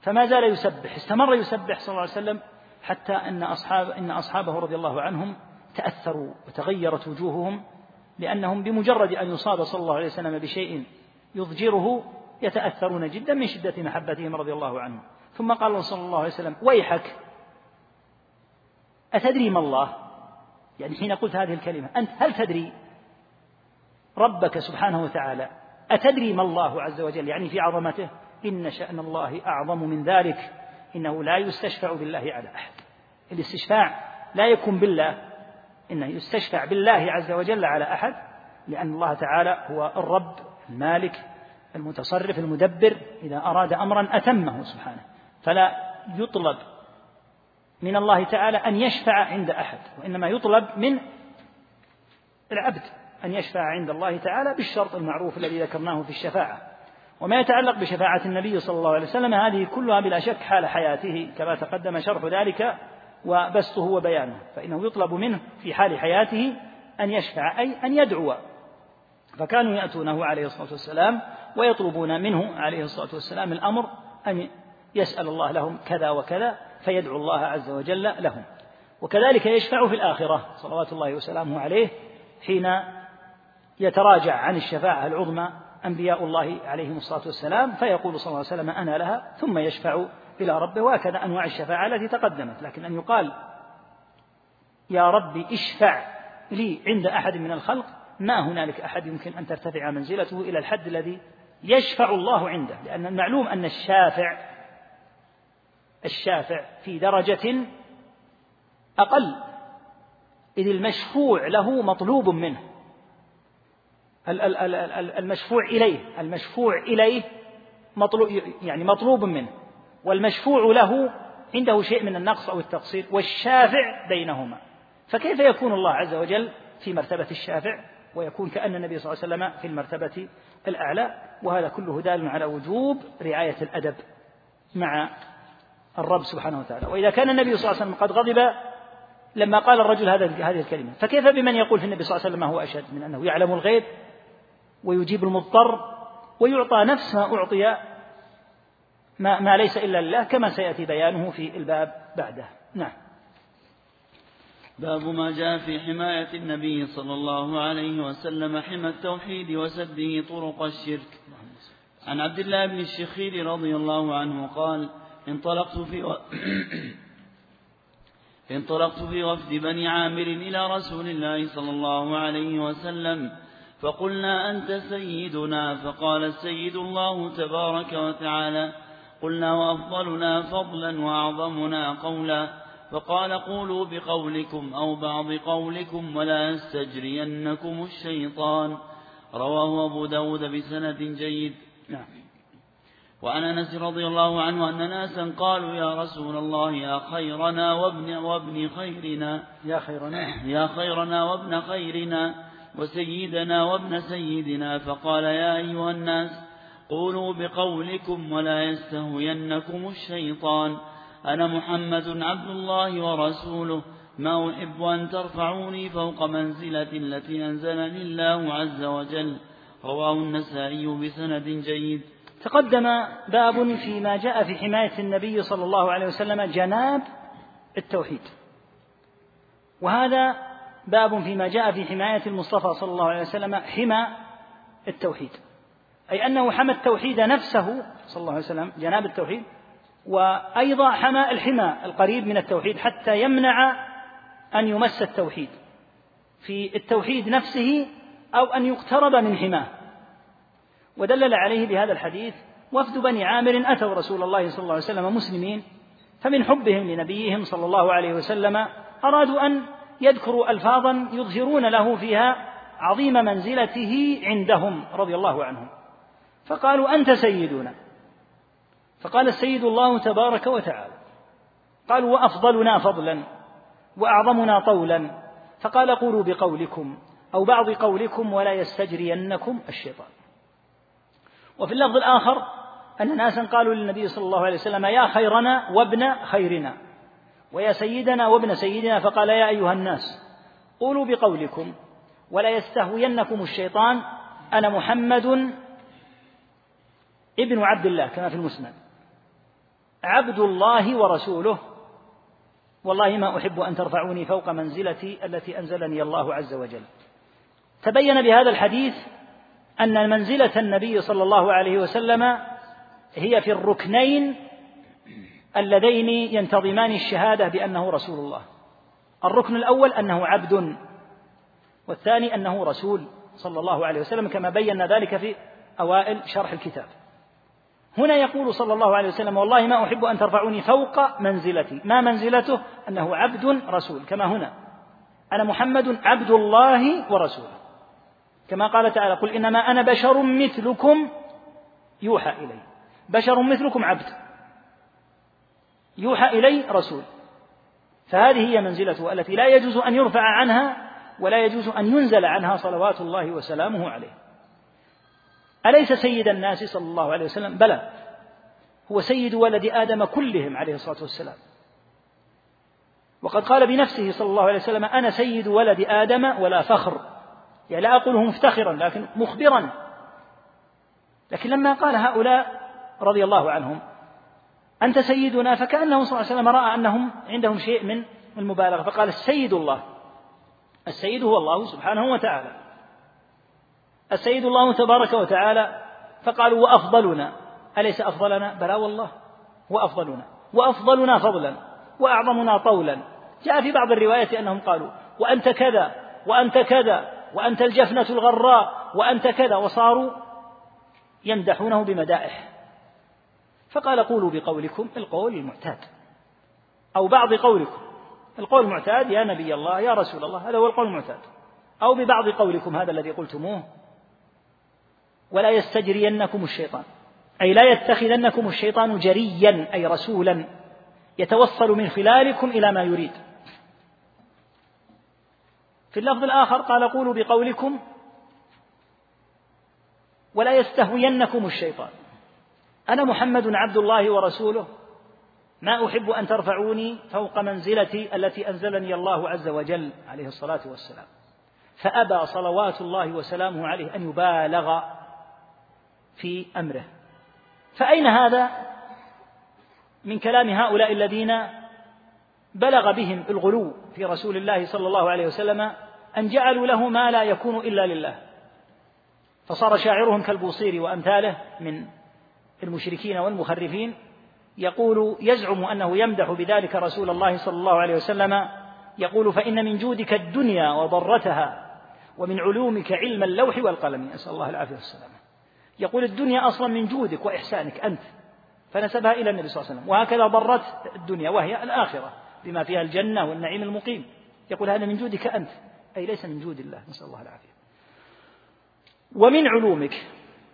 فما زال يسبح استمر يسبح صلى الله عليه وسلم حتى أن أصحاب إن أصحابه رضي الله عنهم تأثروا وتغيرت وجوههم لأنهم بمجرد أن يصاب صلى الله عليه وسلم بشيء يضجره يتأثرون جدا من شدة محبتهم رضي الله عنهم. ثم قال صلى الله عليه وسلم ويحك أتدري ما الله؟ يعني حين قلت هذه الكلمة أنت هل تدري ربك سبحانه وتعالى أتدري ما الله عز وجل يعني في عظمته؟ إن شأن الله أعظم من ذلك إنه لا يستشفع بالله على أحد. الاستشفاع لا يكون بالله إنه يستشفع بالله عز وجل على أحد لأن الله تعالى هو الرب المالك المتصرف المدبر إذا أراد أمرا أتمه سبحانه. فلا يطلب من الله تعالى أن يشفع عند أحد وإنما يطلب من العبد أن يشفع عند الله تعالى بالشرط المعروف الذي ذكرناه في الشفاعة. وما يتعلق بشفاعة النبي صلى الله عليه وسلم هذه كلها بلا شك حال حياته كما تقدم شرح ذلك وبسطه وبيانه. فإنه يطلب منه في حال حياته أن يشفع أي أن يدعو. فكانوا يأتونه عليه الصلاة والسلام ويطلبون منه عليه الصلاة والسلام الأمر أن يسأل الله لهم كذا وكذا فيدعو الله عز وجل لهم. وكذلك يشفع في الآخرة صلوات الله وسلامه عليه حين يتراجع عن الشفاعة العظمى أنبياء الله عليهم الصلاة والسلام فيقول صلى الله عليه وسلم أنا لها ثم يشفع إلى ربه وهكذا أنواع الشفاعة التي تقدمت. لكن أن يقال يا ربي اشفع لي عند أحد من الخلق ما هنالك أحد يمكن أن ترتفع منزلته إلى الحد الذي يشفع الله عنده لأن المعلوم أن الشافع الشافع في درجة أقل إذ المشفوع له مطلوب منه. المشفوع إليه المشفوع إليه مطلوب يعني مطلوب منه. والمشفوع له عنده شيء من النقص أو التقصير والشافع بينهما. فكيف يكون الله عز وجل في مرتبة الشافع؟ ويكون كأن النبي صلى الله عليه وسلم في المرتبة الأعلى. وهذا كله دال على وجوب رعاية الأدب مع الرب سبحانه وتعالى. وإذا كان النبي صلى الله عليه وسلم قد غضب لما قال الرجل هذا هذه الكلمة. فكيف بمن يقول في النبي صلى الله عليه وسلم ما هو أشد من أنه يعلم الغيب ويجيب المضطر ويعطى نفس ما أعطي ما, ما ليس إلا لله كما سيأتي بيانه في الباب بعده. نعم. باب ما جاء في حماية النبي صلى الله عليه وسلم حمى التوحيد وسده طرق الشرك. عن عبد الله بن الشخير رضي الله عنه قال انطلقت في و... <coughs> انطلقت في وفد بني عامر إلى رسول الله صلى الله عليه وسلم فقلنا أنت سيدنا فقال السيد الله تبارك وتعالى قلنا وأفضلنا فضلا وأعظمنا قولا فقال قولوا بقولكم أو بعض قولكم ولا يستجرينكم الشيطان رواه أبو داود بسند جيد. نعم. وعن أنس رضي الله عنه أن ناسا قالوا يا رسول الله يا خيرنا وابن, وابن خيرنا. يا خيرنا. <clears throat> يا خيرنا وابن خيرنا وسيدنا وابن سيدنا. فقال يا أيها الناس قولوا بقولكم ولا يستهوينكم الشيطان. أنا محمد عبد الله ورسوله. ما أحب أن ترفعوني فوق منزلة التي أنزلني الله عز وجل. رواه النسائي بسند جيد. تقدم باب فيما جاء في حماية النبي صلى الله عليه وسلم جناب التوحيد. وهذا باب فيما جاء في حماية المصطفى صلى الله عليه وسلم حمى التوحيد. أي أنه حمى التوحيد نفسه صلى الله عليه وسلم جناب التوحيد وأيضا حمى الحمى القريب من التوحيد حتى يمنع أن يمس التوحيد في التوحيد نفسه أو أن يقترب من حماه. ودلل عليه بهذا الحديث وفد بني عامر أتوا رسول الله صلى الله عليه وسلم مسلمين فمن حبهم لنبيهم صلى الله عليه وسلم أرادوا أن يذكروا ألفاظا يظهرون له فيها عظيم منزلته عندهم رضي الله عنهم. فقالوا أنت سيدنا. فقال السيد الله تبارك وتعالى قالوا وأفضلنا فضلا وأعظمنا طولا. فقال قولوا بقولكم أو بعض قولكم ولا يستجرينكم الشيطان. وفي اللفظ الآخر أن ناسا قالوا للنبي صلى الله عليه وسلم يا خيرنا وابن خيرنا. ويا سيدنا وابن سيدنا. فقال يا أيها الناس قولوا بقولكم ولا يستهوينكم الشيطان أنا محمد ابن عبد الله. كما في المسند. عبد الله ورسوله. والله ما أحب أن ترفعوني فوق منزلتي التي أنزلني الله عز وجل. تبين بهذا الحديث أن منزلة النبي صلى الله عليه وسلم هي في الركنين اللذين ينتظمان الشهادة بأنه رسول الله. الركن الأول أنه عبد والثاني أنه رسول صلى الله عليه وسلم كما بينا ذلك في أوائل شرح الكتاب. هنا يقول صلى الله عليه وسلم والله ما أحب أن ترفعوني فوق منزلتي. ما منزلته؟ أنه عبد رسول كما هنا. أنا محمد عبد الله ورسوله. كما قال تعالى قل إنما أنا بشر مثلكم يوحى إلي. بشر مثلكم عبد. يوحى إلي رسول. فهذه هي منزلته التي لا يجوز أن يرفع عنها ولا يجوز أن ينزل عنها صلوات الله وسلامه عليه. أليس سيد الناس صلى الله عليه وسلم؟ بلى هو سيد ولد آدم كلهم عليه الصلاة والسلام. وقد قال بنفسه صلى الله عليه وسلم أنا سيد ولد آدم ولا فخر. يعني لا أقوله مفتخرا لكن مخبرا. لكن لما قال هؤلاء رضي الله عنهم أنت سيدنا؟ فكأنه صلى الله عليه وسلم رأى أنهم عندهم شيء من المبالغة فقال السيد الله. السيد هو الله سبحانه وتعالى. السيد الله تبارك وتعالى فقالوا وأفضلنا. أليس أفضلنا؟ بلى والله هو أفضلنا. وأفضلنا فضلا وأعظمنا طولا. جاء في بعض الروايات أنهم قالوا وأنت كذا وأنت كذا. وأنت الجفنة الغراء وأنت كذا وصاروا يمدحونه بمدائح. فقال قولوا بقولكم القول المعتاد. أو بعض قولكم القول المعتاد يا نبي الله يا رسول الله هذا هو القول المعتاد. أو ببعض قولكم هذا الذي قلتموه. ولا يستجرينكم الشيطان. أي لا يتخذنكم الشيطان جريا أي رسولا يتوصل من خلالكم إلى ما يريد. في اللفظ الآخر قال قولوا بقولكم ولا يستهوينكم الشيطان. أنا محمد عبد الله ورسوله ما أحب أن ترفعوني فوق منزلتي التي أنزلني الله عز وجل عليه الصلاة والسلام. فأبى صلوات الله وسلامه عليه أن يبالغ في أمره. فأين هذا من كلام هؤلاء الذين بلغ بهم الغلو في رسول الله صلى الله عليه وسلم أن جعلوا له ما لا يكون إلا لله. فصار شاعرهم كالبوصير وأمثاله من المشركين والمخرفين يقول يزعم أنه يمدح بذلك رسول الله صلى الله عليه وسلم. يقول فإن من جودك الدنيا وضرتها ومن علومك علم اللوح والقلم. نسأل الله العافية والسلامة. يقول الدنيا أصلا من جودك وإحسانك أنت. فنسبها إلى النبي صلى الله عليه وسلم. وهكذا ضرت الدنيا وهي الآخرة. بما فيها الجنة والنعيم المقيم. يقول هذا من جودك أنت. أي ليس من جود الله. نسأل الله العافية. ومن علومك.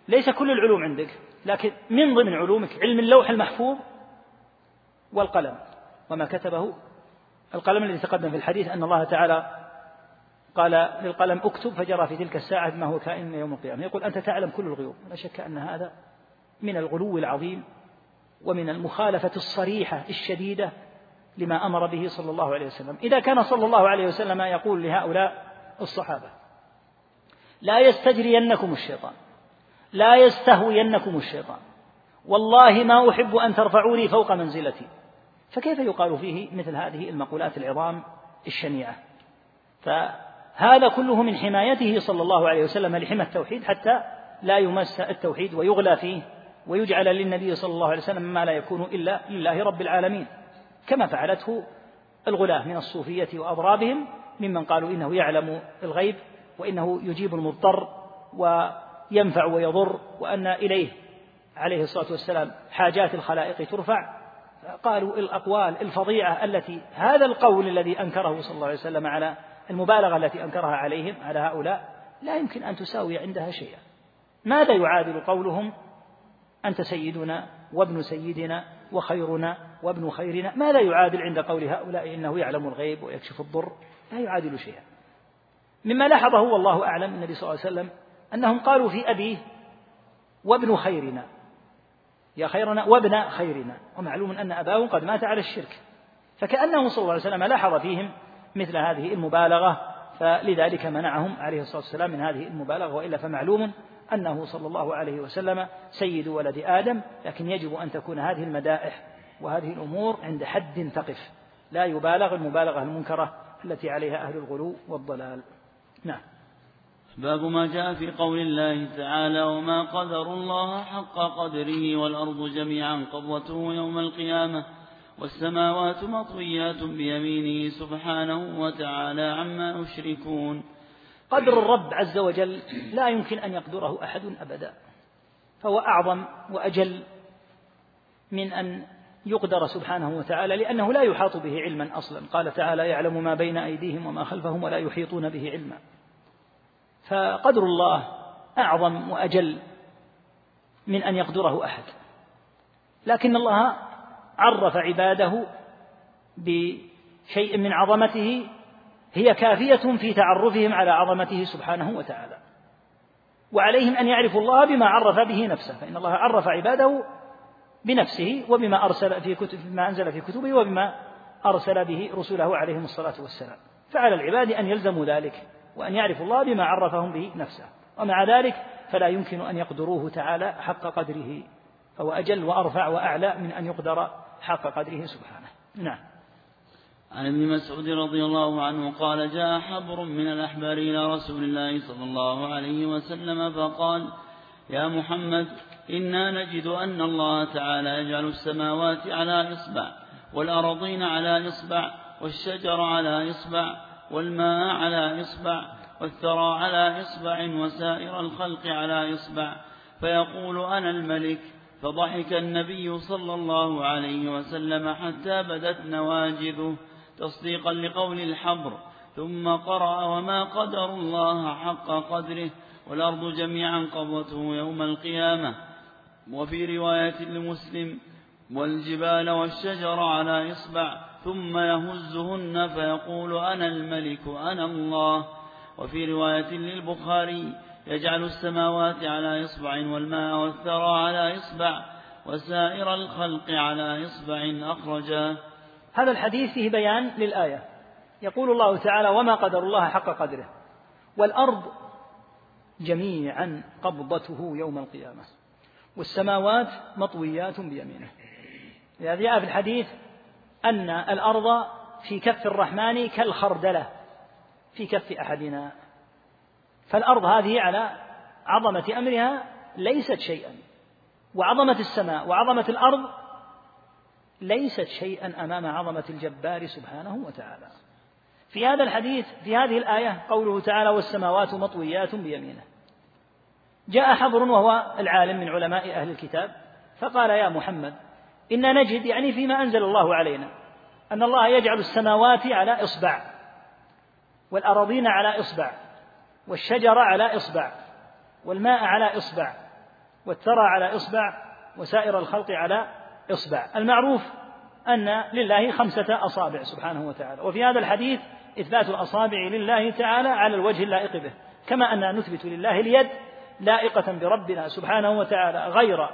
ليس كل العلوم عندك لكن من ضمن علومك علم اللوح المحفوظ والقلم. وما كتبه القلم الذي تقدم في الحديث أن الله تعالى قال للقلم اكتب فجرى في تلك الساعة ما هو كائن يوم القيامة. يقول أنت تعلم كل الغيوب. لا شك أن هذا من الغلو العظيم ومن المخالفة الصريحة الشديدة لما أمر به صلى الله عليه وسلم. إذا كان صلى الله عليه وسلم يقول لهؤلاء الصحابة لا يستجرينكم الشيطان لا يستهوينكم الشيطان والله ما أحب أن ترفعوني فوق منزلتي. فكيف يقال فيه مثل هذه المقولات العظام الشنيعة؟ فهذا كله من حمايته صلى الله عليه وسلم لحمى التوحيد حتى لا يمس التوحيد ويغلى فيه ويجعل للنبي صلى الله عليه وسلم ما لا يكون إلا لله رب العالمين. كما فعلته الغلاة من الصوفية وأضرابهم ممن قالوا إنه يعلم الغيب وإنه يجيب المضطر وينفع ويضر وأن إليه عليه الصلاة والسلام حاجات الخلائق ترفع. قالوا الأقوال الفظيعة التي هذا القول الذي أنكره صلى الله عليه وسلم على المبالغة التي أنكرها عليهم على هؤلاء لا يمكن أن تساوي عندها شيئا. ماذا يعادل قولهم؟ أنت سيدنا وابن سيدنا وخيرنا وابن خيرنا ماذا يعادل عند قول هؤلاء إنه يعلم الغيب ويكشف الضر لا يعادل شيئا. مما لاحظه والله أعلم النبي صلى الله عليه وسلم أنهم قالوا في أبيه وابن خيرنا. يا خيرنا وابن خيرنا. ومعلوم أن أباه قد مات على الشرك. فكأنه صلى الله عليه وسلم لاحظ فيهم مثل هذه المبالغة فلذلك منعهم عليه الصلاة والسلام من هذه المبالغة وإلا فمعلوم أنه صلى الله عليه وسلم سيد ولد آدم لكن يجب أن تكون هذه المدائح وهذه الأمور عند حد تقف. لا يبالغ المبالغة المنكرة التي عليها أهل الغلو والضلال. نعم. باب ما جاء في قول الله تعالى وما قدر الله حق قدره والأرض جميعا قبضته يوم القيامة والسماوات مطويات بيمينه سبحانه وتعالى عما يشركون. قدر الرب عز وجل لا يمكن أن يقدره أحد أبدا. فهو أعظم وأجل من أن يقدر سبحانه وتعالى لأنه لا يحاط به علما أصلا. قال تعالى يعلم ما بين أيديهم وما خلفهم ولا يحيطون به علما. فقدر الله أعظم وأجل من أن يقدره أحد. لكن الله عرف عباده بشيء من عظمته هي كافية في تعرفهم على عظمته سبحانه وتعالى. وعليهم أن يعرفوا الله بما عرف به نفسه فإن الله عرف عباده بنفسه وبما أرسل في كتب بما أنزل في كتبه وبما أرسل به رسله عليهم الصلاة والسلام. فعلى العباد أن يلزموا ذلك وأن يعرفوا الله بما عرفهم به نفسه. ومع ذلك فلا يمكن أن يقدروه تعالى حق قدره فهو أجل وأرفع وأعلى من أن يقدر حق قدره سبحانه. نعم. عن ابن مسعود رضي الله عنه قال جاء حبر من الأحبار إلى رسول الله صلى الله عليه وسلم فقال يا محمد إنا نجد أن الله تعالى يجعل السماوات على إصبع والأرضين على إصبع والشجر على إصبع والماء على إصبع والثرى على إصبع وسائر الخلق على إصبع فيقول أنا الملك فضحك النبي صلى الله عليه وسلم حتى بدت نواجذه تصديقا لقول الحبر ثم قرأ وما قدر الله حق قدره والأرض جميعا قبضته يوم القيامة. وفي رواية لمسلم والجبال والشجر على إصبع ثم يهزهن فيقول أنا الملك أنا الله. وفي رواية للبخاري يجعل السماوات على إصبع والماء والثرى على إصبع وسائر الخلق على إصبع أخرجا هذا الحديث فيه بيان للآية. يقول الله تعالى وما قدر الله حق قدره والأرض جميعا قبضته يوم القيامة والسماوات مطويات بيمينه. لذا جاء في الحديث أن الأرض في كف الرحمن كالخردلة في كف أحدنا. فالأرض هذه على عظمة أمرها ليست شيئا وعظمة السماء وعظمة الأرض ليست شيئا أمام عظمة الجبار سبحانه وتعالى. في هذا الحديث في هذه الآية قوله تعالى والسماوات مطويات بيمينه. جاء حضر وهو العالم من علماء أهل الكتاب فقال يا محمد إنا نجد يعني فيما أنزل الله علينا أن الله يجعل السماوات على إصبع والأراضين على إصبع والشجر على إصبع والماء على إصبع والثرى على إصبع وسائر الخلق على إصبع. المعروف أن لله خمسة أصابع سبحانه وتعالى. وفي هذا الحديث إثبات الأصابع لله تعالى على الوجه اللائق به. كما أننا نثبت لله اليد لائقة بربنا سبحانه وتعالى غير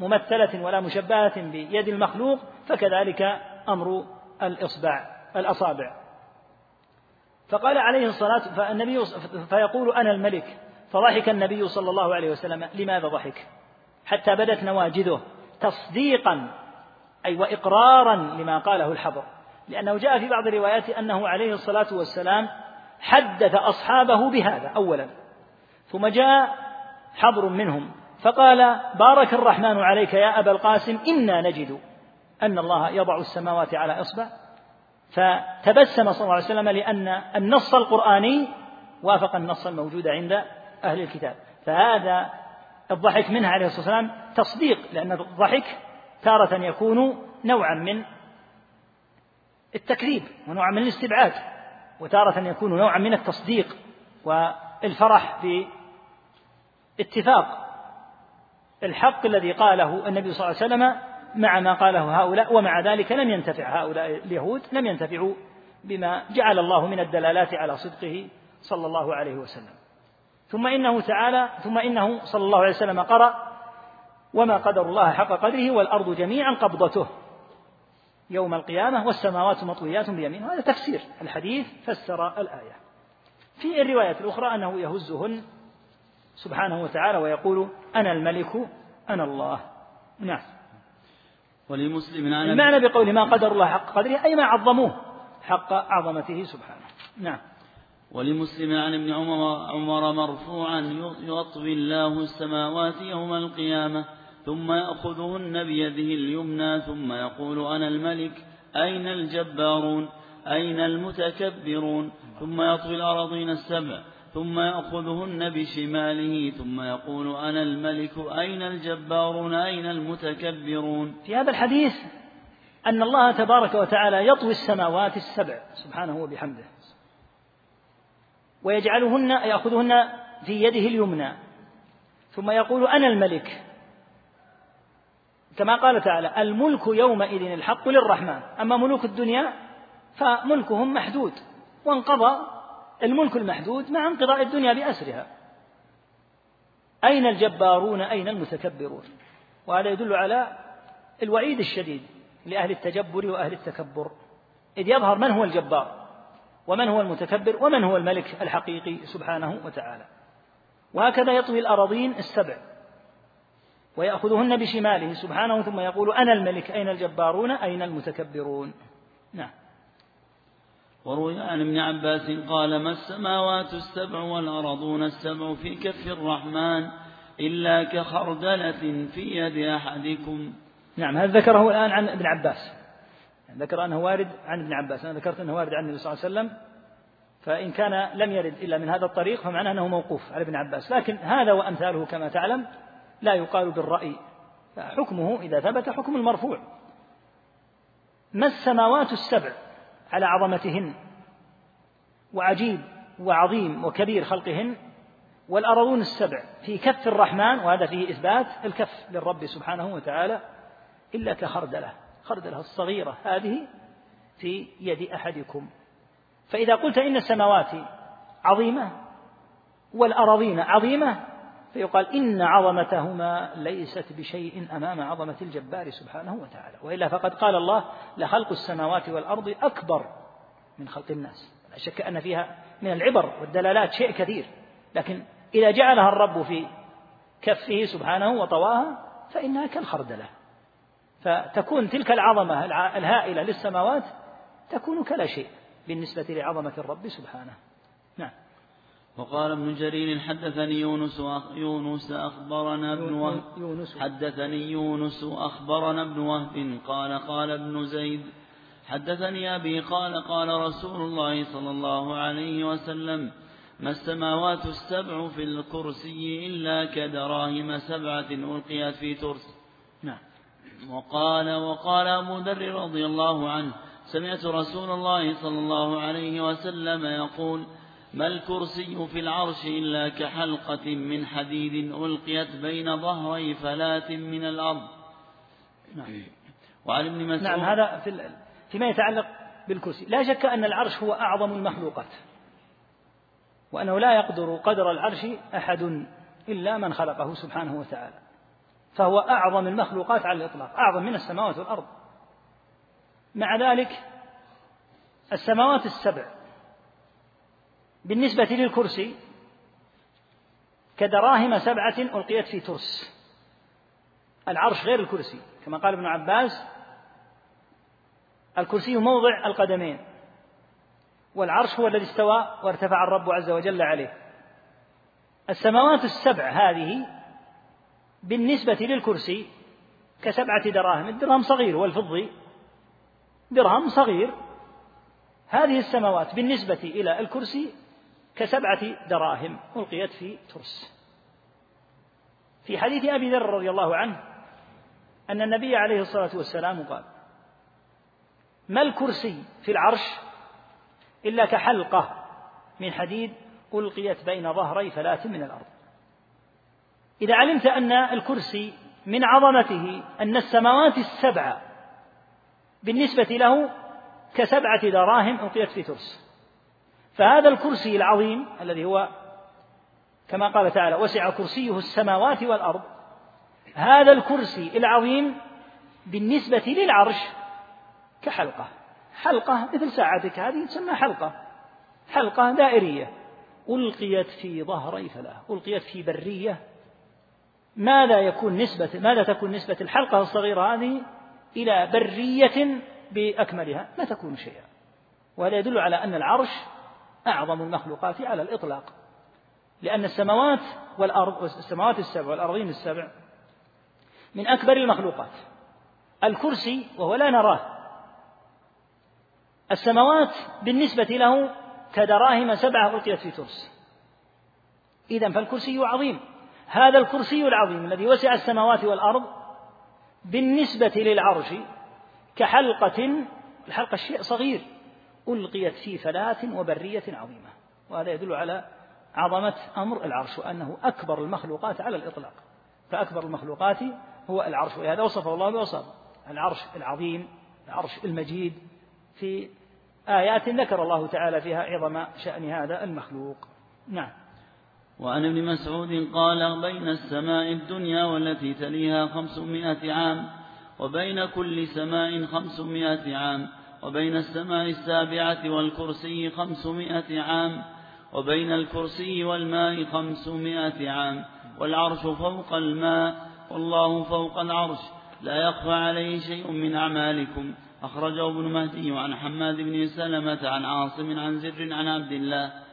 ممثلة ولا مشبهة بيد المخلوق فكذلك أمر الإصبع الأصابع. فقال عليه الصلاة فالنبي فيقول أنا الملك. فضحك النبي صلى الله عليه وسلم. لماذا ضحك؟ حتى بدت نواجذه. تصديقا أي وإقرارا لما قاله الحبر لأنه جاء في بعض الروايات أنه عليه الصلاة والسلام حدث أصحابه بهذا أولا. ثم جاء حبر منهم فقال بارك الرحمن عليك يا أبا القاسم إنا نجد أن الله يضع السماوات على إصبع. فتبسم صلى الله عليه وسلم لأن النص القرآني وافق النص الموجود عند أهل الكتاب. فهذا الضحك منها عليه الصلاة والسلام تصديق لأن الضحك تارة يكون نوعا من التكذيب ونوعا من الاستبعاد وتارة يكون نوعا من التصديق والفرح باتفاق. الحق الذي قاله النبي صلى الله عليه وسلم مع ما قاله هؤلاء ومع ذلك لم ينتفع هؤلاء اليهود لم ينتفعوا بما جعل الله من الدلالات على صدقه صلى الله عليه وسلم. ثم إنه تعالى ثم إنه صلى الله عليه وسلم قرأ وما قدر الله حق قدره والأرض جميعا قبضته يوم القيامة والسماوات مطويات بيمينه هذا تفسير الحديث فسر الآية. في الرواية الأخرى أنه يهزهن سبحانه وتعالى ويقول أنا الملك أنا الله. نعم. ولمسلم عن المعنى بقول ما قدر الله حق قدره أي ما عظموه حق عظمته سبحانه. نعم. ولمسلم عن ابن عمر, عمر مرفوعا يطوي الله السماوات يوم القيامة ثم يأخذهن بيده اليمنى ثم يقول أنا الملك أين الجبارون؟ أين المتكبرون؟ ثم يطوي الأراضين السبع ثم يأخذهن بشماله ثم يقول أنا الملك أين الجبارون؟ أين المتكبرون؟ في هذا الحديث أن الله تبارك وتعالى يطوي السماوات السبع سبحانه وبحمده. ويجعلهن يأخذهن في يده اليمنى. ثم يقول أنا الملك. كما قال تعالى الملك يومئذ الحق للرحمن. أما ملوك الدنيا فملكهم محدود. وانقضى الملك المحدود مع انقضاء الدنيا بأسرها. أين الجبارون؟ أين المتكبرون؟ وهذا يدل على الوعيد الشديد لأهل التجبر وأهل التكبر. إذ يظهر من هو الجبار؟ ومن هو المتكبر ومن هو الملك الحقيقي سبحانه وتعالى. وهكذا يطوي الأراضين السبع ويأخذهن بشماله سبحانه ثم يقول أنا الملك أين الجبارون؟ أين المتكبرون؟ نعم. وروي عن ابن عباس قال ما السماوات السبع والأرضون السبع في كف الرحمن إلا كخردلة في يد أحدكم؟ نعم هذا ذكره الآن عن ابن عباس. ذكر أنه وارد عن ابن عباس أنا ذكرت أنه وارد عن النبي صلى الله عليه وسلم فإن كان لم يرد إلا من هذا الطريق فمعناه أنه موقوف على ابن عباس لكن هذا وأمثاله كما تعلم لا يقال بالرأي فحكمه إذا ثبت حكم المرفوع. ما السماوات السبع على عظمتهن؟ وعجيب وعظيم وكبير خلقهن؟ والأرضون السبع في كف الرحمن وهذا فيه إثبات الكف للرب سبحانه وتعالى إلا كخردلة. خردلة الصغيرة هذه في يد أحدكم. فإذا قلت إن السماوات عظيمة والأراضين عظيمة فيقال إن عظمتهما ليست بشيء أمام عظمة الجبار سبحانه وتعالى. وإلا فقد قال الله لخلق السماوات والأرض أكبر من خلق الناس. لا شك أن فيها من العبر والدلالات شيء كثير. لكن إذا جعلها الرب في كفه سبحانه وطواها فإنها كالخردلة. فتكون تلك العظمة الهائلة للسماوات تكون كلا شيء بالنسبة لعظمة الرب سبحانه. نعم. وقال ابن جرير حدثني يونس يونس أخبرنا ابن وهب. حدثني يونس أخبرنا ابن وهب. قال قال ابن زيد حدثني أبي قال قال رسول الله صلى الله عليه وسلم ما السماوات السبع في الكرسي إلا كدراهم سبعة ألقيت في ترس. نعم. وقال وقال أبو ذر رضي الله عنه سمعت رسول الله صلى الله عليه وسلم يقول ما الكرسي في العرش إلا كحلقة من حديد ألقيت بين ظهري فلاة من الأرض. نعم. وعن ابن مسعود نعم هذا في فيما يتعلق بالكرسي. لا شك أن العرش هو أعظم المخلوقات وأنه لا يقدر قدر العرش أحد إلا من خلقه سبحانه وتعالى. فهو أعظم المخلوقات على الإطلاق أعظم من السماوات والأرض. مع ذلك السماوات السبع بالنسبة للكرسي كدراهم سبعة ألقيت في ترس. العرش غير الكرسي كما قال ابن عباس الكرسي موضع القدمين والعرش هو الذي استوى وارتفع الرب عز وجل عليه. السماوات السبع هذه بالنسبة للكرسي كسبعة دراهم الدرهم صغير والفضي. درهم صغير. هذه السماوات بالنسبة إلى الكرسي كسبعة دراهم ألقيت في ترس. في حديث أبي ذر رضي الله عنه أن النبي عليه الصلاة والسلام قال ما الكرسي في العرش إلا كحلقة من حديد ألقيت بين ظهري فلاة من الأرض. إذا علمت أن الكرسي من عظمته أن السماوات السبع بالنسبة له كسبعة دراهم ألقيت في ترس. فهذا الكرسي العظيم الذي هو كما قال تعالى وسع كرسيه السماوات والأرض. هذا الكرسي العظيم بالنسبة للعرش كحلقة. حلقة مثل ساعتك هذه تسمى حلقة. حلقة دائرية. ألقيت في ظهري فلا. ألقيت في برية. ماذا يكون نسبة ماذا تكون نسبة الحلقة الصغيرة هذه إلى برية بأكملها؟ ما تكون شيئا. وهذا يدل على أن العرش أعظم المخلوقات على الإطلاق. لأن السماوات والأرض والسماوات السبع والأرضين السبع من أكبر المخلوقات. الكرسي وهو لا نراه. السماوات بالنسبة له كدراهم سبعة ألقيت في ترس. إذا فالكرسي عظيم. هذا الكرسي العظيم الذي وسع السماوات والأرض بالنسبة للعرش كحلقة الحلقة شيء صغير ألقيت في فلاة وبرية عظيمة. وهذا يدل على عظمة أمر العرش وأنه أكبر المخلوقات على الإطلاق. فأكبر المخلوقات هو العرش. ولهذا وصفه الله بوصف العرش العظيم العرش المجيد في آيات ذكر الله تعالى فيها عظم شأن هذا المخلوق. نعم. وعن ابن مسعود قال بين السماء الدنيا والتي تليها خمسمائة عام وبين كل سماء خمسمائة عام وبين السماء السابعة والكرسي خمسمائة عام وبين الكرسي والماء خمسمائة عام والعرش فوق الماء والله فوق العرش لا يخفى عليه شيء من أعمالكم. أخرجه ابن مهدي عن حماد بن سلمة عن عاصم عن زر عن عبد الله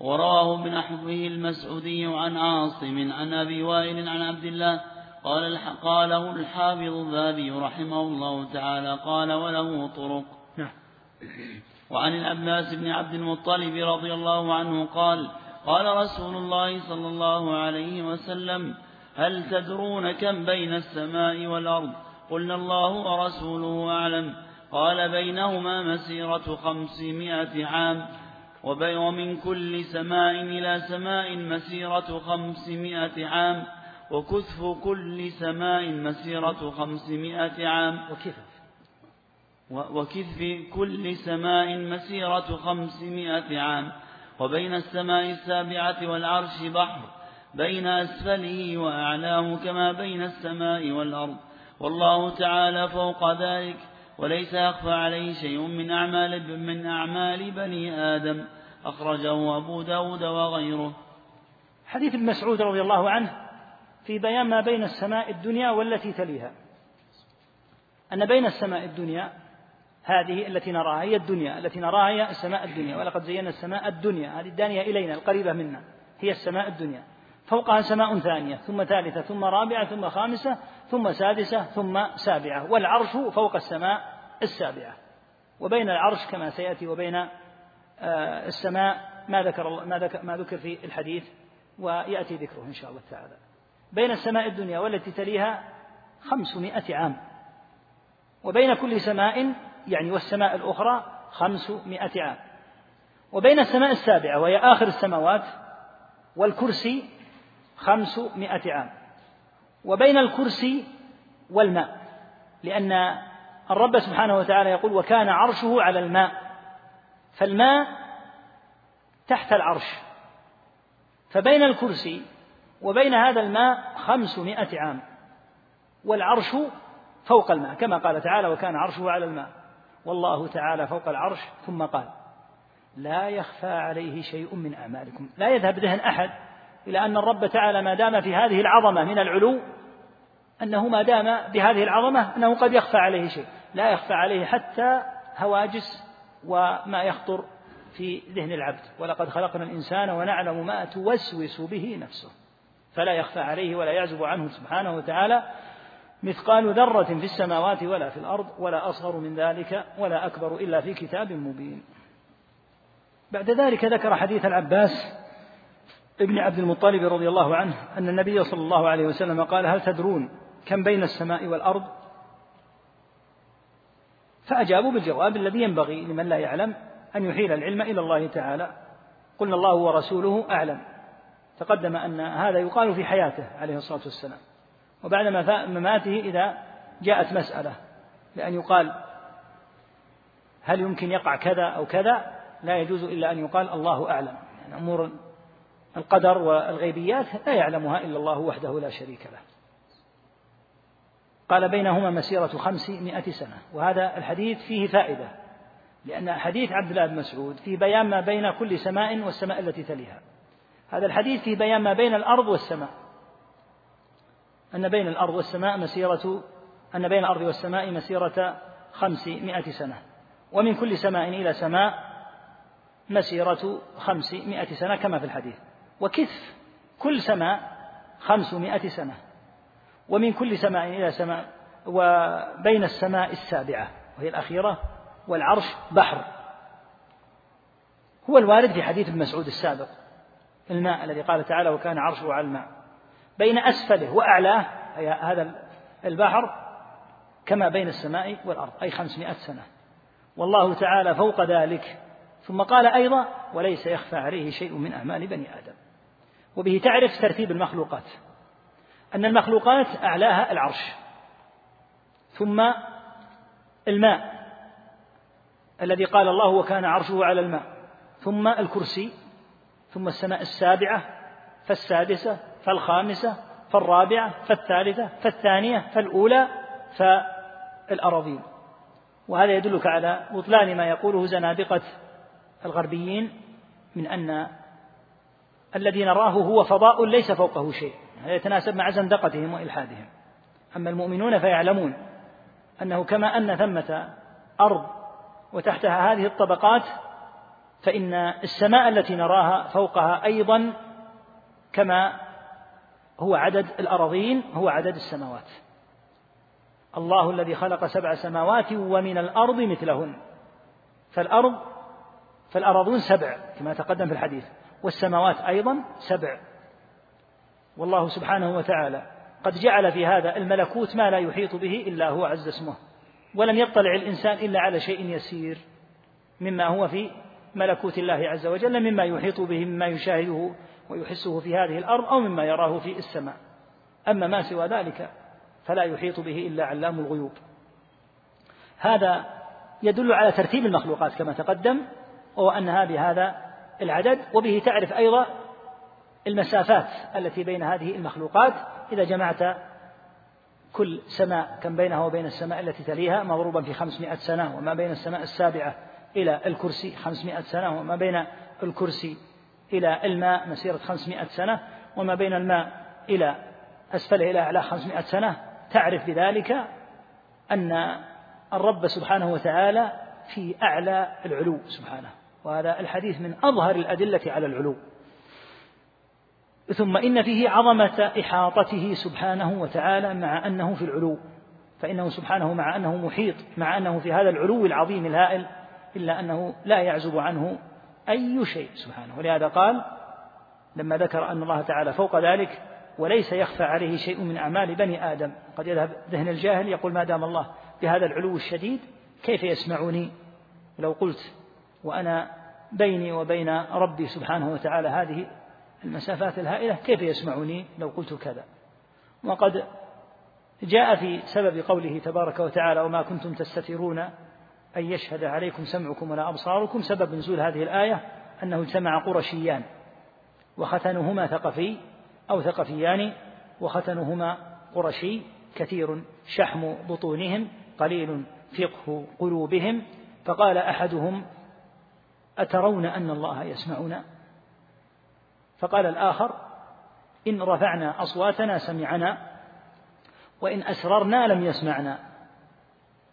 ورواه بنحوه المسعودي عن عاصم عن أبي وائل عن عبد الله قال قاله الحافظ الذهبي رحمه الله تعالى قال وله طرق. نعم. وعن العباس بن عبد المطلب رضي الله عنه قال قال رسول الله صلى الله عليه وسلم هل تدرون كم بين السماء والأرض؟ قلنا الله ورسوله أعلم. قال بينهما مسيرة خمسمائة عام. ومن كل سماء إلى سماء مسيرة خمسمائة عام وكثف كل سماء مسيرة خمسمائة عام. وكثف كل سماء مسيرة خمسمائة عام. وبين السماء السابعة والعرش بحر بين أسفله وأعلاه كما بين السماء والأرض. والله تعالى فوق ذلك وليس يخفى عليه شيء من أعمال من أعمال بني آدم. أخرجه أبو داود وغيره. حديث ابن مسعود رضي الله عنه في بيان ما بين السماء الدنيا والتي تليها. أن بين السماء الدنيا هذه التي نراها هي الدنيا التي نراها هي السماء الدنيا. ولقد زينا السماء الدنيا هذه الدانية إلينا القريبة منا هي السماء الدنيا. فوقها سماء ثانية ثم ثالثة ثم رابعة ثم خامسة ثم سادسة ثم سابعة والعرش فوق السماء السابعة. وبين العرش كما سيأتي وبين آه، السماء ما ذكر ما ذكر ما ذكر في الحديث ويأتي ذكره إن شاء الله تعالى. بين السماء الدنيا والتي تليها خمسمائة عام. وبين كل سماء يعني والسماء الأخرى خمسمائة عام. وبين السماء السابعة وهي آخر السماوات والكرسي خمسمائة عام. وبين الكرسي والماء لأن الرب سبحانه وتعالى يقول وكان عرشه على الماء. فالماء تحت العرش. فبين الكرسي وبين هذا الماء خمسمائة عام والعرش فوق الماء كما قال تعالى وكان عرشه على الماء. والله تعالى فوق العرش ثم قال لا يخفى عليه شيء من أعمالكم. لا يذهب ذهن أحد إلى أن الرب تعالى ما دام في هذه العظمة من العلو أنه ما دام بهذه العظمة أنه قد يخفى عليه شيء. لا يخفى عليه حتى هواجس وما يخطر في ذهن العبد. ولقد خلقنا الإنسان ونعلم ما توسوس به نفسه. فلا يخفى عليه ولا يعزب عنه سبحانه وتعالى مثقال ذرة في السماوات ولا في الأرض ولا أصغر من ذلك ولا أكبر إلا في كتاب مبين. بعد ذلك ذكر حديث العباس ابن عبد المطلب رضي الله عنه أن النبي صلى الله عليه وسلم قال هل تدرون كم بين السماء والأرض؟ فأجابوا بالجواب الذي ينبغي لمن لا يعلم أن يحيل العلم إلى الله تعالى. قلنا الله ورسوله أعلم. تقدم أن هذا يقال في حياته عليه الصلاة والسلام. وبعد مماته إذا جاءت مسألة لأن يقال هل يمكن يقع كذا أو كذا؟ لا يجوز إلا أن يقال الله أعلم. يعني أمور القدر والغيبيات لا يعلمها إلا الله وحده لا شريك له. قال بينهما مسيرة خمسمائة سنة وهذا الحديث فيه فائدة لأن حديث عبد الله بن مسعود فيه بيان ما بين كل سماء والسماء التي تليها. هذا الحديث فيه بيان ما بين الأرض والسماء. أن بين الأرض والسماء مسيرة أن بين الأرض والسماء مسيرة خمسمائة سنة. ومن كل سماء إلى سماء مسيرة خمسمائة سنة كما في الحديث. وكثف كل سماء خمسمائة سنة ومن كل سماء إلى سماء وبين السماء السابعة وهي الأخيرة والعرش بحر. هو الوارد في حديث ابن مسعود السابق الماء الذي قال تعالى وكان عرشه على الماء بين أسفله وأعلاه أي هذا البحر كما بين السماء والأرض أي خمسمائة سنة. والله تعالى فوق ذلك. ثم قال أيضا وليس يخفى عليه شيء من أعمال بني آدم وبه تعرف ترتيب المخلوقات. أن المخلوقات أعلاها العرش ثم الماء الذي قال الله وكان عرشه على الماء ثم الكرسي ثم السماء السابعة فالسادسة فالخامسة فالرابعة فالثالثة فالثانية فالأولى فالأراضين. وهذا يدلك على بطلان ما يقوله زنادقة الغربيين من أن الذي نراه هو فضاء ليس فوقه شيء. هذا يتناسب مع زندقتهم وإلحادهم. أما المؤمنون فيعلمون أنه كما أن ثمة أرض وتحتها هذه الطبقات فإن السماء التي نراها فوقها أيضا كما هو عدد الأراضين هو عدد السماوات. الله الذي خلق سبع سماوات ومن الأرض مثلهن. فالأرض فالأراضون سبع كما تقدم في الحديث. والسماوات أيضا سبع. والله سبحانه وتعالى قد جعل في هذا الملكوت ما لا يحيط به إلا هو عز اسمه. ولم يطلع الإنسان إلا على شيء يسير مما هو في ملكوت الله عز وجل مما يحيط به مما يشاهده ويحسه في هذه الأرض أو مما يراه في السماء. أما ما سوى ذلك فلا يحيط به إلا علام الغيوب. هذا يدل على ترتيب المخلوقات كما تقدم وهو أنها بهذا العدد وبه تعرف أيضا المسافات التي بين هذه المخلوقات. إذا جمعت كل سماء كم بينها وبين السماء التي تليها مضروبا في خمسمائة سنة وما بين السماء السابعة إلى الكرسي خمسمائة سنة وما بين الكرسي إلى الماء مسيرة خمسمائة سنة وما بين الماء إلى أسفله إلى أعلى خمسمائة سنة. تعرف بذلك أن الرب سبحانه وتعالى في أعلى العلو سبحانه. وهذا الحديث من أظهر الأدلة على العلو. ثم إن فيه عظمة إحاطته سبحانه وتعالى مع أنه في العلو فإنه سبحانه مع أنه محيط مع أنه في هذا العلو العظيم الهائل إلا أنه لا يعزب عنه أي شيء سبحانه. ولهذا قال لما ذكر أن الله تعالى فوق ذلك وليس يخفى عليه شيء من أعمال بني آدم. قد يذهب ذهن الجاهل يقول ما دام الله بهذا العلو الشديد كيف يسمعني لو قلت وأنا بيني وبين ربي سبحانه وتعالى هذه المسافات الهائلة كيف يسمعني لو قلت كذا؟ وقد جاء في سبب قوله تبارك وتعالى وما كنتم تستترون أن يشهد عليكم سمعكم ولا أبصاركم. سبب نزول هذه الآية أنه اجتمع قرشيان وختنهما ثقفي أو ثقفيان وختنهما قرشي كثير شحم بطونهم قليل فقه قلوبهم فقال أحدهم أترون أن الله يسمعنا فقال الآخر إن رفعنا أصواتنا سمعنا وإن أسررنا لم يسمعنا.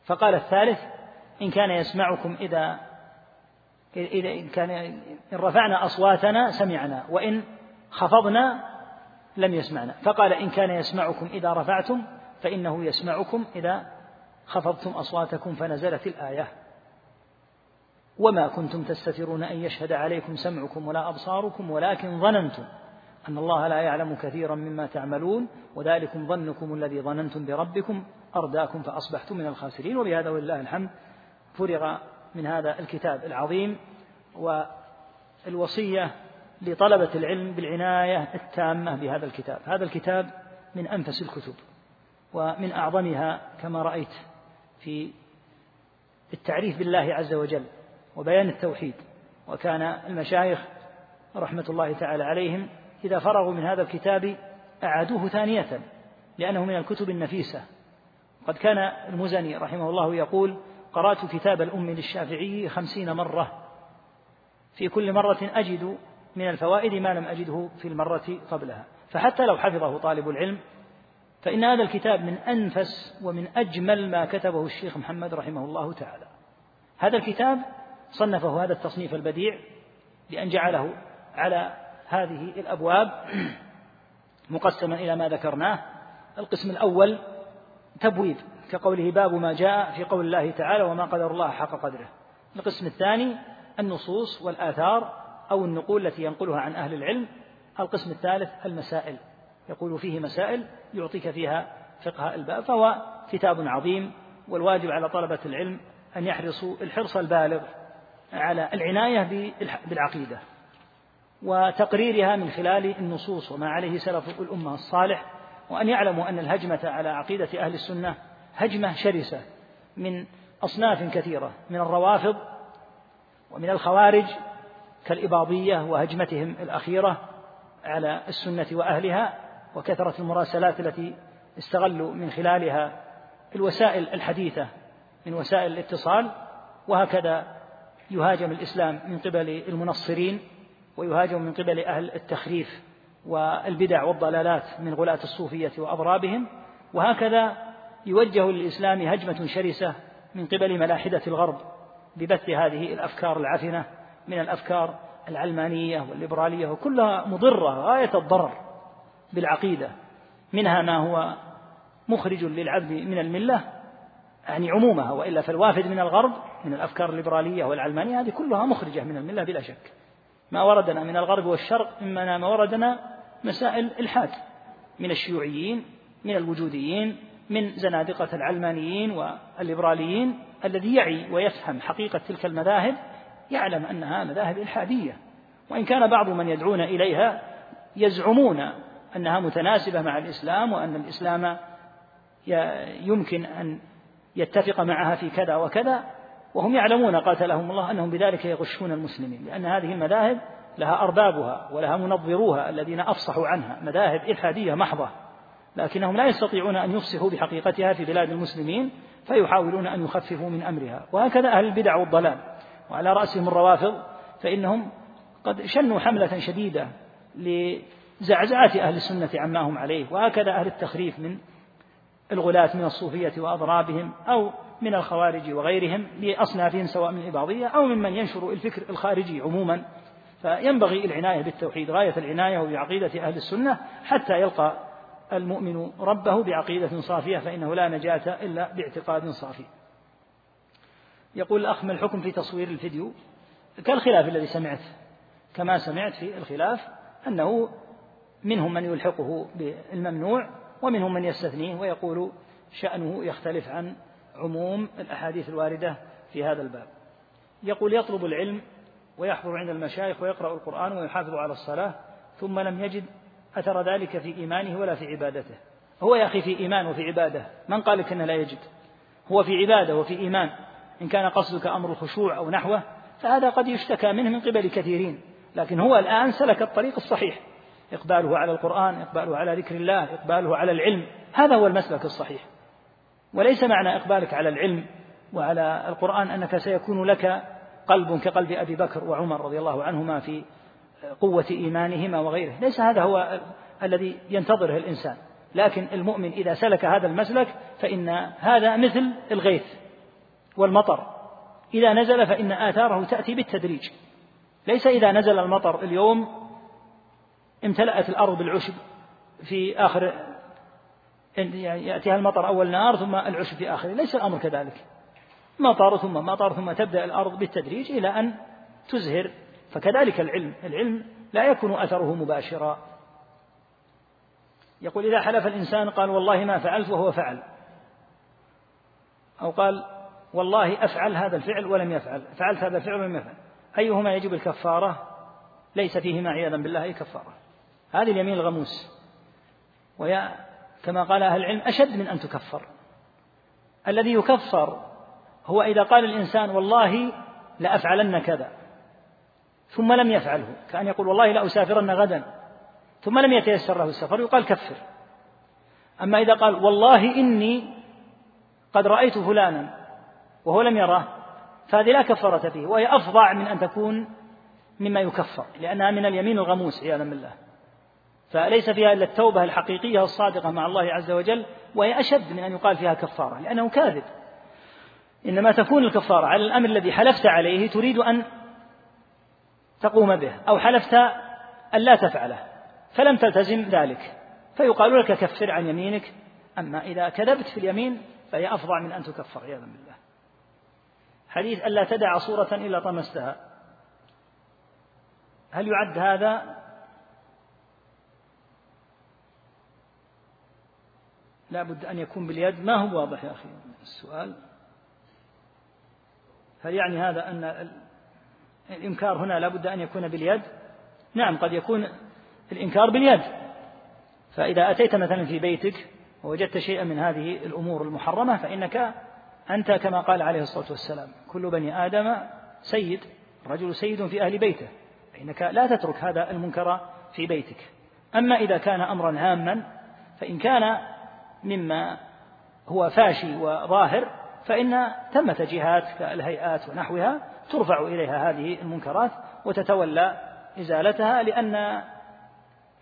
فقال الثالث إن كان يسمعكم إذا إذا إن كان إن رفعنا أصواتنا سمعنا وإن خفضنا لم يسمعنا. فقال إن كان يسمعكم إذا رفعتم فإنه يسمعكم إذا خفضتم أصواتكم فنزلت الآية. وما كنتم تستترون أن يشهد عليكم سمعكم ولا أبصاركم ولكن ظننتم أن الله لا يعلم كثيرا مما تعملون وذلكم ظنكم الذي ظننتم بربكم أرداكم فأصبحتم من الخاسرين. وبهذا ولله الحمد فرغ من هذا الكتاب العظيم والوصية لطلبة العلم بالعناية التامة بهذا الكتاب. هذا الكتاب من أنفس الكتب ومن أعظمها كما رأيت في التعريف بالله عز وجل. وبيان التوحيد. وكان المشايخ رحمة الله تعالى عليهم إذا فرغوا من هذا الكتاب أعادوه ثانية لأنه من الكتب النفيسة. قد كان المزني رحمه الله يقول قرأت كتاب الأم للشافعي خمسين مرة. في كل مرة أجد من الفوائد ما لم أجده في المرة قبلها. فحتى لو حفظه طالب العلم فإن هذا الكتاب من أنفس ومن أجمل ما كتبه الشيخ محمد رحمه الله تعالى. هذا الكتاب صنفه هذا التصنيف البديع بأن جعله على هذه الأبواب مقسما إلى ما ذكرناه. القسم الأول تبويب كقوله باب ما جاء في قول الله تعالى وما قدر الله حق قدره. القسم الثاني النصوص والآثار أو النقول التي ينقلها عن أهل العلم. القسم الثالث المسائل يقول فيه مسائل يعطيك فيها فقه الباب فهو كتاب عظيم والواجب على طلبة العلم أن يحرصوا الحرص البالغ على العناية بالعقيدة وتقريرها من خلال النصوص وما عليه سلف الأمة الصالح وأن يعلموا أن الهجمة على عقيدة أهل السنة هجمة شرسة من أصناف كثيرة من الروافض ومن الخوارج كالإباضية وهجمتهم الأخيرة على السنة وأهلها وكثرة المراسلات التي استغلوا من خلالها الوسائل الحديثة من وسائل الاتصال وهكذا يهاجم الإسلام من قبل المنصرين ويهاجم من قبل أهل التخريف والبدع والضلالات من غلاة الصوفية وأضرابهم وهكذا يوجه للإسلام هجمة شرسة من قبل ملاحدة الغرب ببث هذه الأفكار العفنة من الأفكار العلمانية والليبرالية وكلها مضرة غاية الضرر بالعقيدة. منها ما هو مخرج للعبد من الملة يعني عمومها وإلا فالوافد من الغرب من الأفكار الليبرالية والعلمانية هذه كلها مخرجة من الملة بلا شك. ما وردنا من الغرب والشرق إما ما وردنا مسائل إلحاد من الشيوعيين من الوجوديين من زنادقة العلمانيين والليبراليين الذي يعي ويفهم حقيقة تلك المذاهب يعلم أنها مذاهب إلحادية. وإن كان بعض من يدعون إليها يزعمون أنها متناسبة مع الإسلام وأن الإسلام يمكن أن يتفق معها في كذا وكذا وهم يعلمون قاتلهم الله أنهم بذلك يغشون المسلمين لأن هذه المذاهب لها أربابها ولها منظروها الذين أفصحوا عنها مذاهب إلحادية محضة لكنهم لا يستطيعون أن يفصحوا بحقيقتها في بلاد المسلمين فيحاولون أن يخففوا من أمرها. وهكذا أهل البدع والضلال. وعلى رأسهم الروافض فإنهم قد شنوا حملة شديدة لزعزعة أهل السنة عما هم عليه. وهكذا أهل التخريف من الغلاة من الصوفية وأضرابهم أو من الخوارج وغيرهم لأصنافهم سواء من الإباضية أو ممن ينشر الفكر الخارجي عموما. فينبغي العناية بالتوحيد غاية العناية وبعقيدة أهل السنة حتى يلقى المؤمن ربه بعقيدة صافية فإنه لا نجاة إلا باعتقاد صافي. يقول الأخ ما الحكم في تصوير الفيديو؟ كالخلاف الذي سمعت. كما سمعت في الخلاف أنه منهم من يلحقه بالممنوع ومنهم من يستثنيه ويقول شأنه يختلف عن عموم الأحاديث الواردة في هذا الباب. يقول يطلب العلم ويحضر عند المشايخ ويقرأ القرآن ويحافظ على الصلاة ثم لم يجد أثر ذلك في إيمانه ولا في عبادته. هو يا أخي في إيمان وفي عبادة. من قال لك أنه لا يجد؟ هو في عبادة وفي إيمان. إن كان قصدك أمر الخشوع أو نحوه فهذا قد يشتكى منه من قبل كثيرين. لكن هو الآن سلك الطريق الصحيح. إقباله على القرآن إقباله على ذكر الله إقباله على العلم. هذا هو المسلك الصحيح. وليس معنى إقبالك على العلم وعلى القرآن أنك سيكون لك قلب كقلب أبي بكر وعمر رضي الله عنهما في قوة إيمانهما وغيره. ليس هذا هو الذي ينتظره الإنسان. لكن المؤمن إذا سلك هذا المسلك فإن هذا مثل الغيث والمطر. إذا نزل فإن آثاره تأتي بالتدريج. ليس إذا نزل المطر اليوم امتلأت الأرض بالعشب في آخر يعني يأتيها المطر أول نهار ثم العشب في آخره ليس الأمر كذلك. مطر ثم مطر ثم تبدأ الأرض بالتدريج إلى أن تزهر. فكذلك العلم العلم لا يكون أثره مباشرا. يقول إذا حلف الإنسان قال والله ما فعلت وهو فعل. أو قال والله أفعل هذا الفعل ولم يفعل. فعلت هذا الفعل ولم يفعل. أيهما يجب الكفارة؟ ليس فيهما عياذا بالله أي كفارة. هذه اليمين الغموس. وهي كما قال أهل العلم أشد من أن تكفر. الذي يكفر هو إذا قال الإنسان والله لأفعلن كذا ثم لم يفعله كأن يقول والله لأسافرن غدا ثم لم يتيسر له السفر يقال كفر. أما إذا قال والله إني قد رأيت فلانا وهو لم يراه فهذه لا كفارة فيه وهي أفظع من أن تكون مما يكفر لأنها من اليمين الغموس عياذا بالله. فليس فيها إلا التوبة الحقيقية الصادقة مع الله عز وجل وهي أشد من أن يقال فيها كفارة لأنه كاذب. إنما تكون الكفارة على الأمر الذي حلفت عليه تريد أن تقوم به أو حلفت أن لا تفعله فلم تلتزم ذلك. فيقال لك كفر عن يمينك أما إذا كذبت في اليمين فهي أفظع من أن تكفر عياذا بالله. حديث ألا تدع صورة إلا طمستها. هل يعد هذا لا بد أن يكون باليد. ما هو واضح يا أخي؟ السؤال. هل يعني هذا أن الإنكار هنا لا بد أن يكون باليد؟ نعم قد يكون الإنكار باليد. فإذا أتيت مثلا في بيتك ووجدت شيئا من هذه الأمور المحرمة فإنك أنت كما قال عليه الصلاة والسلام كل بني آدم سيد الرجل سيد في أهل بيته. فإنك لا تترك هذا المنكر في بيتك. أما إذا كان أمرا هاما فإن كان مما هو فاشي وظاهر فإن ثمة جهات كالهيئات ونحوها ترفع إليها هذه المنكرات وتتولى إزالتها لأن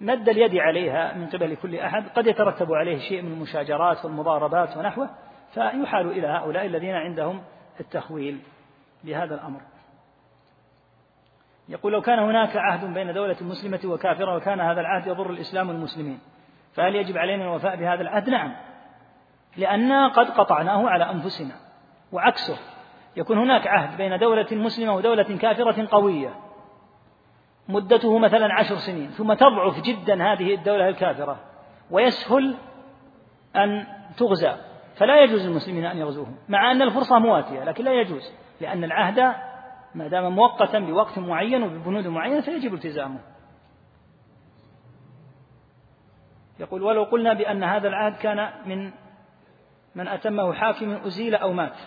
مد اليد عليها من قبل كل أحد قد يترتب عليه شيء من المشاجرات والمضاربات ونحوه فيحال إلى هؤلاء الذين عندهم التخويل بهذا الأمر. يقول لو كان هناك عهد بين دولة مسلمة وكافرة وكان هذا العهد يضر الإسلام والمسلمين. فهل يجب علينا الوفاء بهذا العهد؟ نعم. لأننا قد قطعناه على أنفسنا وعكسه يكون هناك عهد بين دولة مسلمة ودولة كافرة قوية مدته مثلا عشر سنين ثم تضعف جدا هذه الدولة الكافرة ويسهل أن تغزى. فلا يجوز للمسلمين أن يغزوهم مع أن الفرصة مواتية لكن لا يجوز لأن العهد ما دام مؤقتا بوقت معين وببنود معينة فيجب التزامه. يقول ولو قلنا بأن هذا العهد كان من من أتمه حاكم أزيل أو مات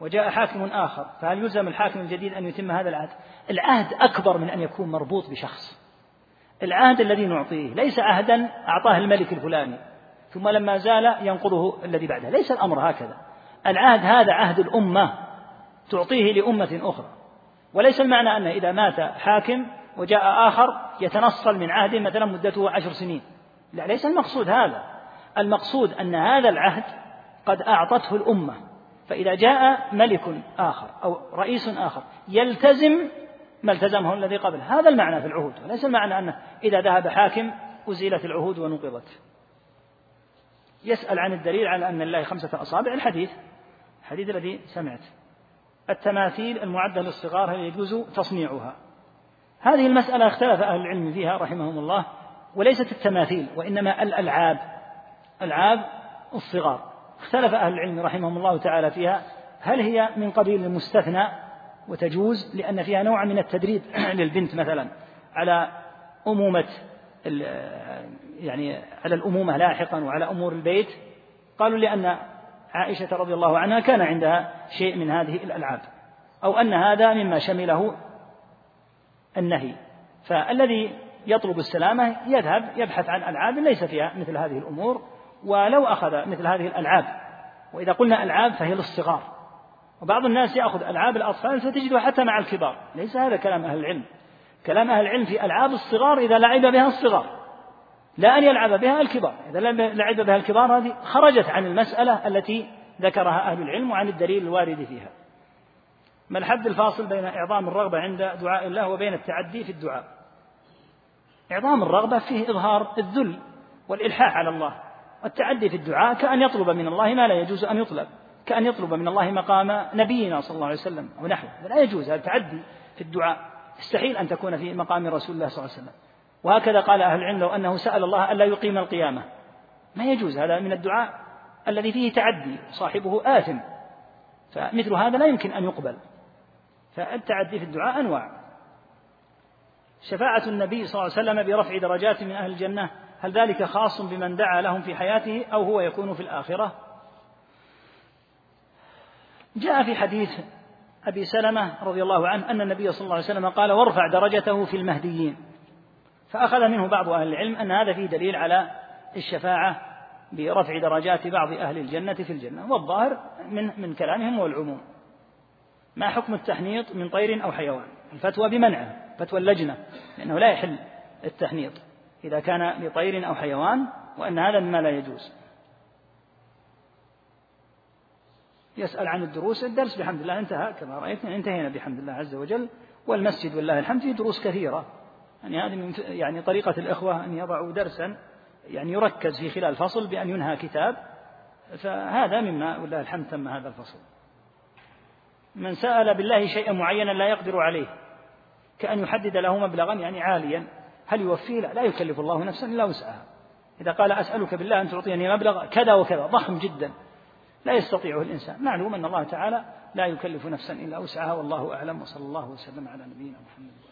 وجاء حاكم آخر فهل يلزم الحاكم الجديد أن يتم هذا العهد؟ العهد أكبر من أن يكون مربوط بشخص. العهد الذي نعطيه ليس عهدا أعطاه الملك الفلاني ثم لما زال ينقضه الذي بعده. ليس الأمر هكذا. العهد هذا عهد الأمة تعطيه لأمة أخرى. وليس المعنى أن إذا مات حاكم وجاء آخر يتنصل من عهد مثلا مدته عشر سنين. لا ليس المقصود هذا. المقصود أن هذا العهد قد أعطته الأمة. فإذا جاء ملك آخر أو رئيس آخر يلتزم ما التزمه الذي قبل. هذا المعنى في العهود وليس المعنى أنه إذا ذهب حاكم أزيلت العهود ونقضت. يسأل عن الدليل على أن الله خمسة أصابع. الحديث الحديث الذي سمعت. التماثيل المعدة للصغار هل يجوز تصنيعها؟ هذه المسألة اختلف أهل العلم فيها رحمهم الله. وليست التماثيل وإنما الألعاب ألعاب الصغار. اختلف أهل العلم رحمهم الله تعالى فيها هل هي من قبيل المستثنى وتجوز؟ لأن فيها نوع من التدريب. <clears throat> للبنت مثلا على أمومة يعني على الأمومة لاحقا وعلى أمور البيت. قالوا لأن عائشة رضي الله عنها كان عندها شيء من هذه الألعاب أو أن هذا مما شمله النهي. فالذي يطلب السلامة يذهب يبحث عن ألعاب ليس فيها مثل هذه الأمور ولو أخذ مثل هذه الألعاب. وإذا قلنا ألعاب فهي للصغار. وبعض الناس يأخذ ألعاب الأطفال فتجدها حتى مع الكبار. ليس هذا كلام أهل العلم. كلام أهل العلم في ألعاب الصغار إذا لعب بها الصغار. لا أن يلعب بها الكبار. إذا لعب بها الكبار هذه خرجت عن المسألة التي ذكرها أهل العلم وعن الدليل الوارد فيها. ما الحد الفاصل بين إعظام الرغبة عند دعاء الله وبين التعدي في الدعاء؟ إعظام الرغبة فيه إظهار الذل والإلحاح على الله والتعدي في الدعاء كأن يطلب من الله ما لا يجوز أن يطلب كأن يطلب من الله مقام نبينا صلى الله عليه وسلم أو نحوه لا يجوز هذا التعدي في الدعاء يستحيل أن تكون في مقام رسول الله صلى الله عليه وسلم. وهكذا قال أهل العلم لو أنه سأل الله ألا يقيم القيامة. ما يجوز هذا من الدعاء الذي فيه تعدي صاحبه آثم. فمثل هذا لا يمكن أن يقبل. فالتعدي في الدعاء أنواع. شفاعة النبي صلى الله عليه وسلم برفع درجات من أهل الجنة هل ذلك خاص بمن دعا لهم في حياته أو هو يكون في الآخرة؟ جاء في حديث أبي سلمة رضي الله عنه أن النبي صلى الله عليه وسلم قال وارفع درجته في المهديين فأخذ منه بعض أهل العلم أن هذا فيه دليل على الشفاعة برفع درجات بعض أهل الجنة في الجنة والظاهر من من كلامهم هو العموم ما حكم التحنيط من طير أو حيوان؟ الفتوى بمنعه. فتوى اللجنة لأنه لا يحل التحنيط إذا كان لطير أو حيوان وأن هذا مما لا يجوز. يسأل عن الدروس الدرس بحمد الله انتهى كما رأيتنا انتهينا بحمد الله عز وجل. والمسجد والله الحمد فيه دروس كثيرة. يعني هذه من يعني طريقة الإخوة أن يضعوا درسا يعني يركز في خلال الفصل بأن ينهى كتاب. فهذا مما والله الحمد تم هذا الفصل. من سأل بالله شيئا معينا لا يقدر عليه. كأن يحدد له مبلغا يعني عاليا. هل يوفيه لا لا يكلف الله نفسا إلا وسعها. إذا قال أسألك بالله أن تعطيني مبلغ كذا وكذا ضخم جدا. لا يستطيعه الإنسان. معلوم أن الله تعالى لا يكلف نفسا إلا وسعها والله أعلم وصلى الله وسلم على نبينا محمد.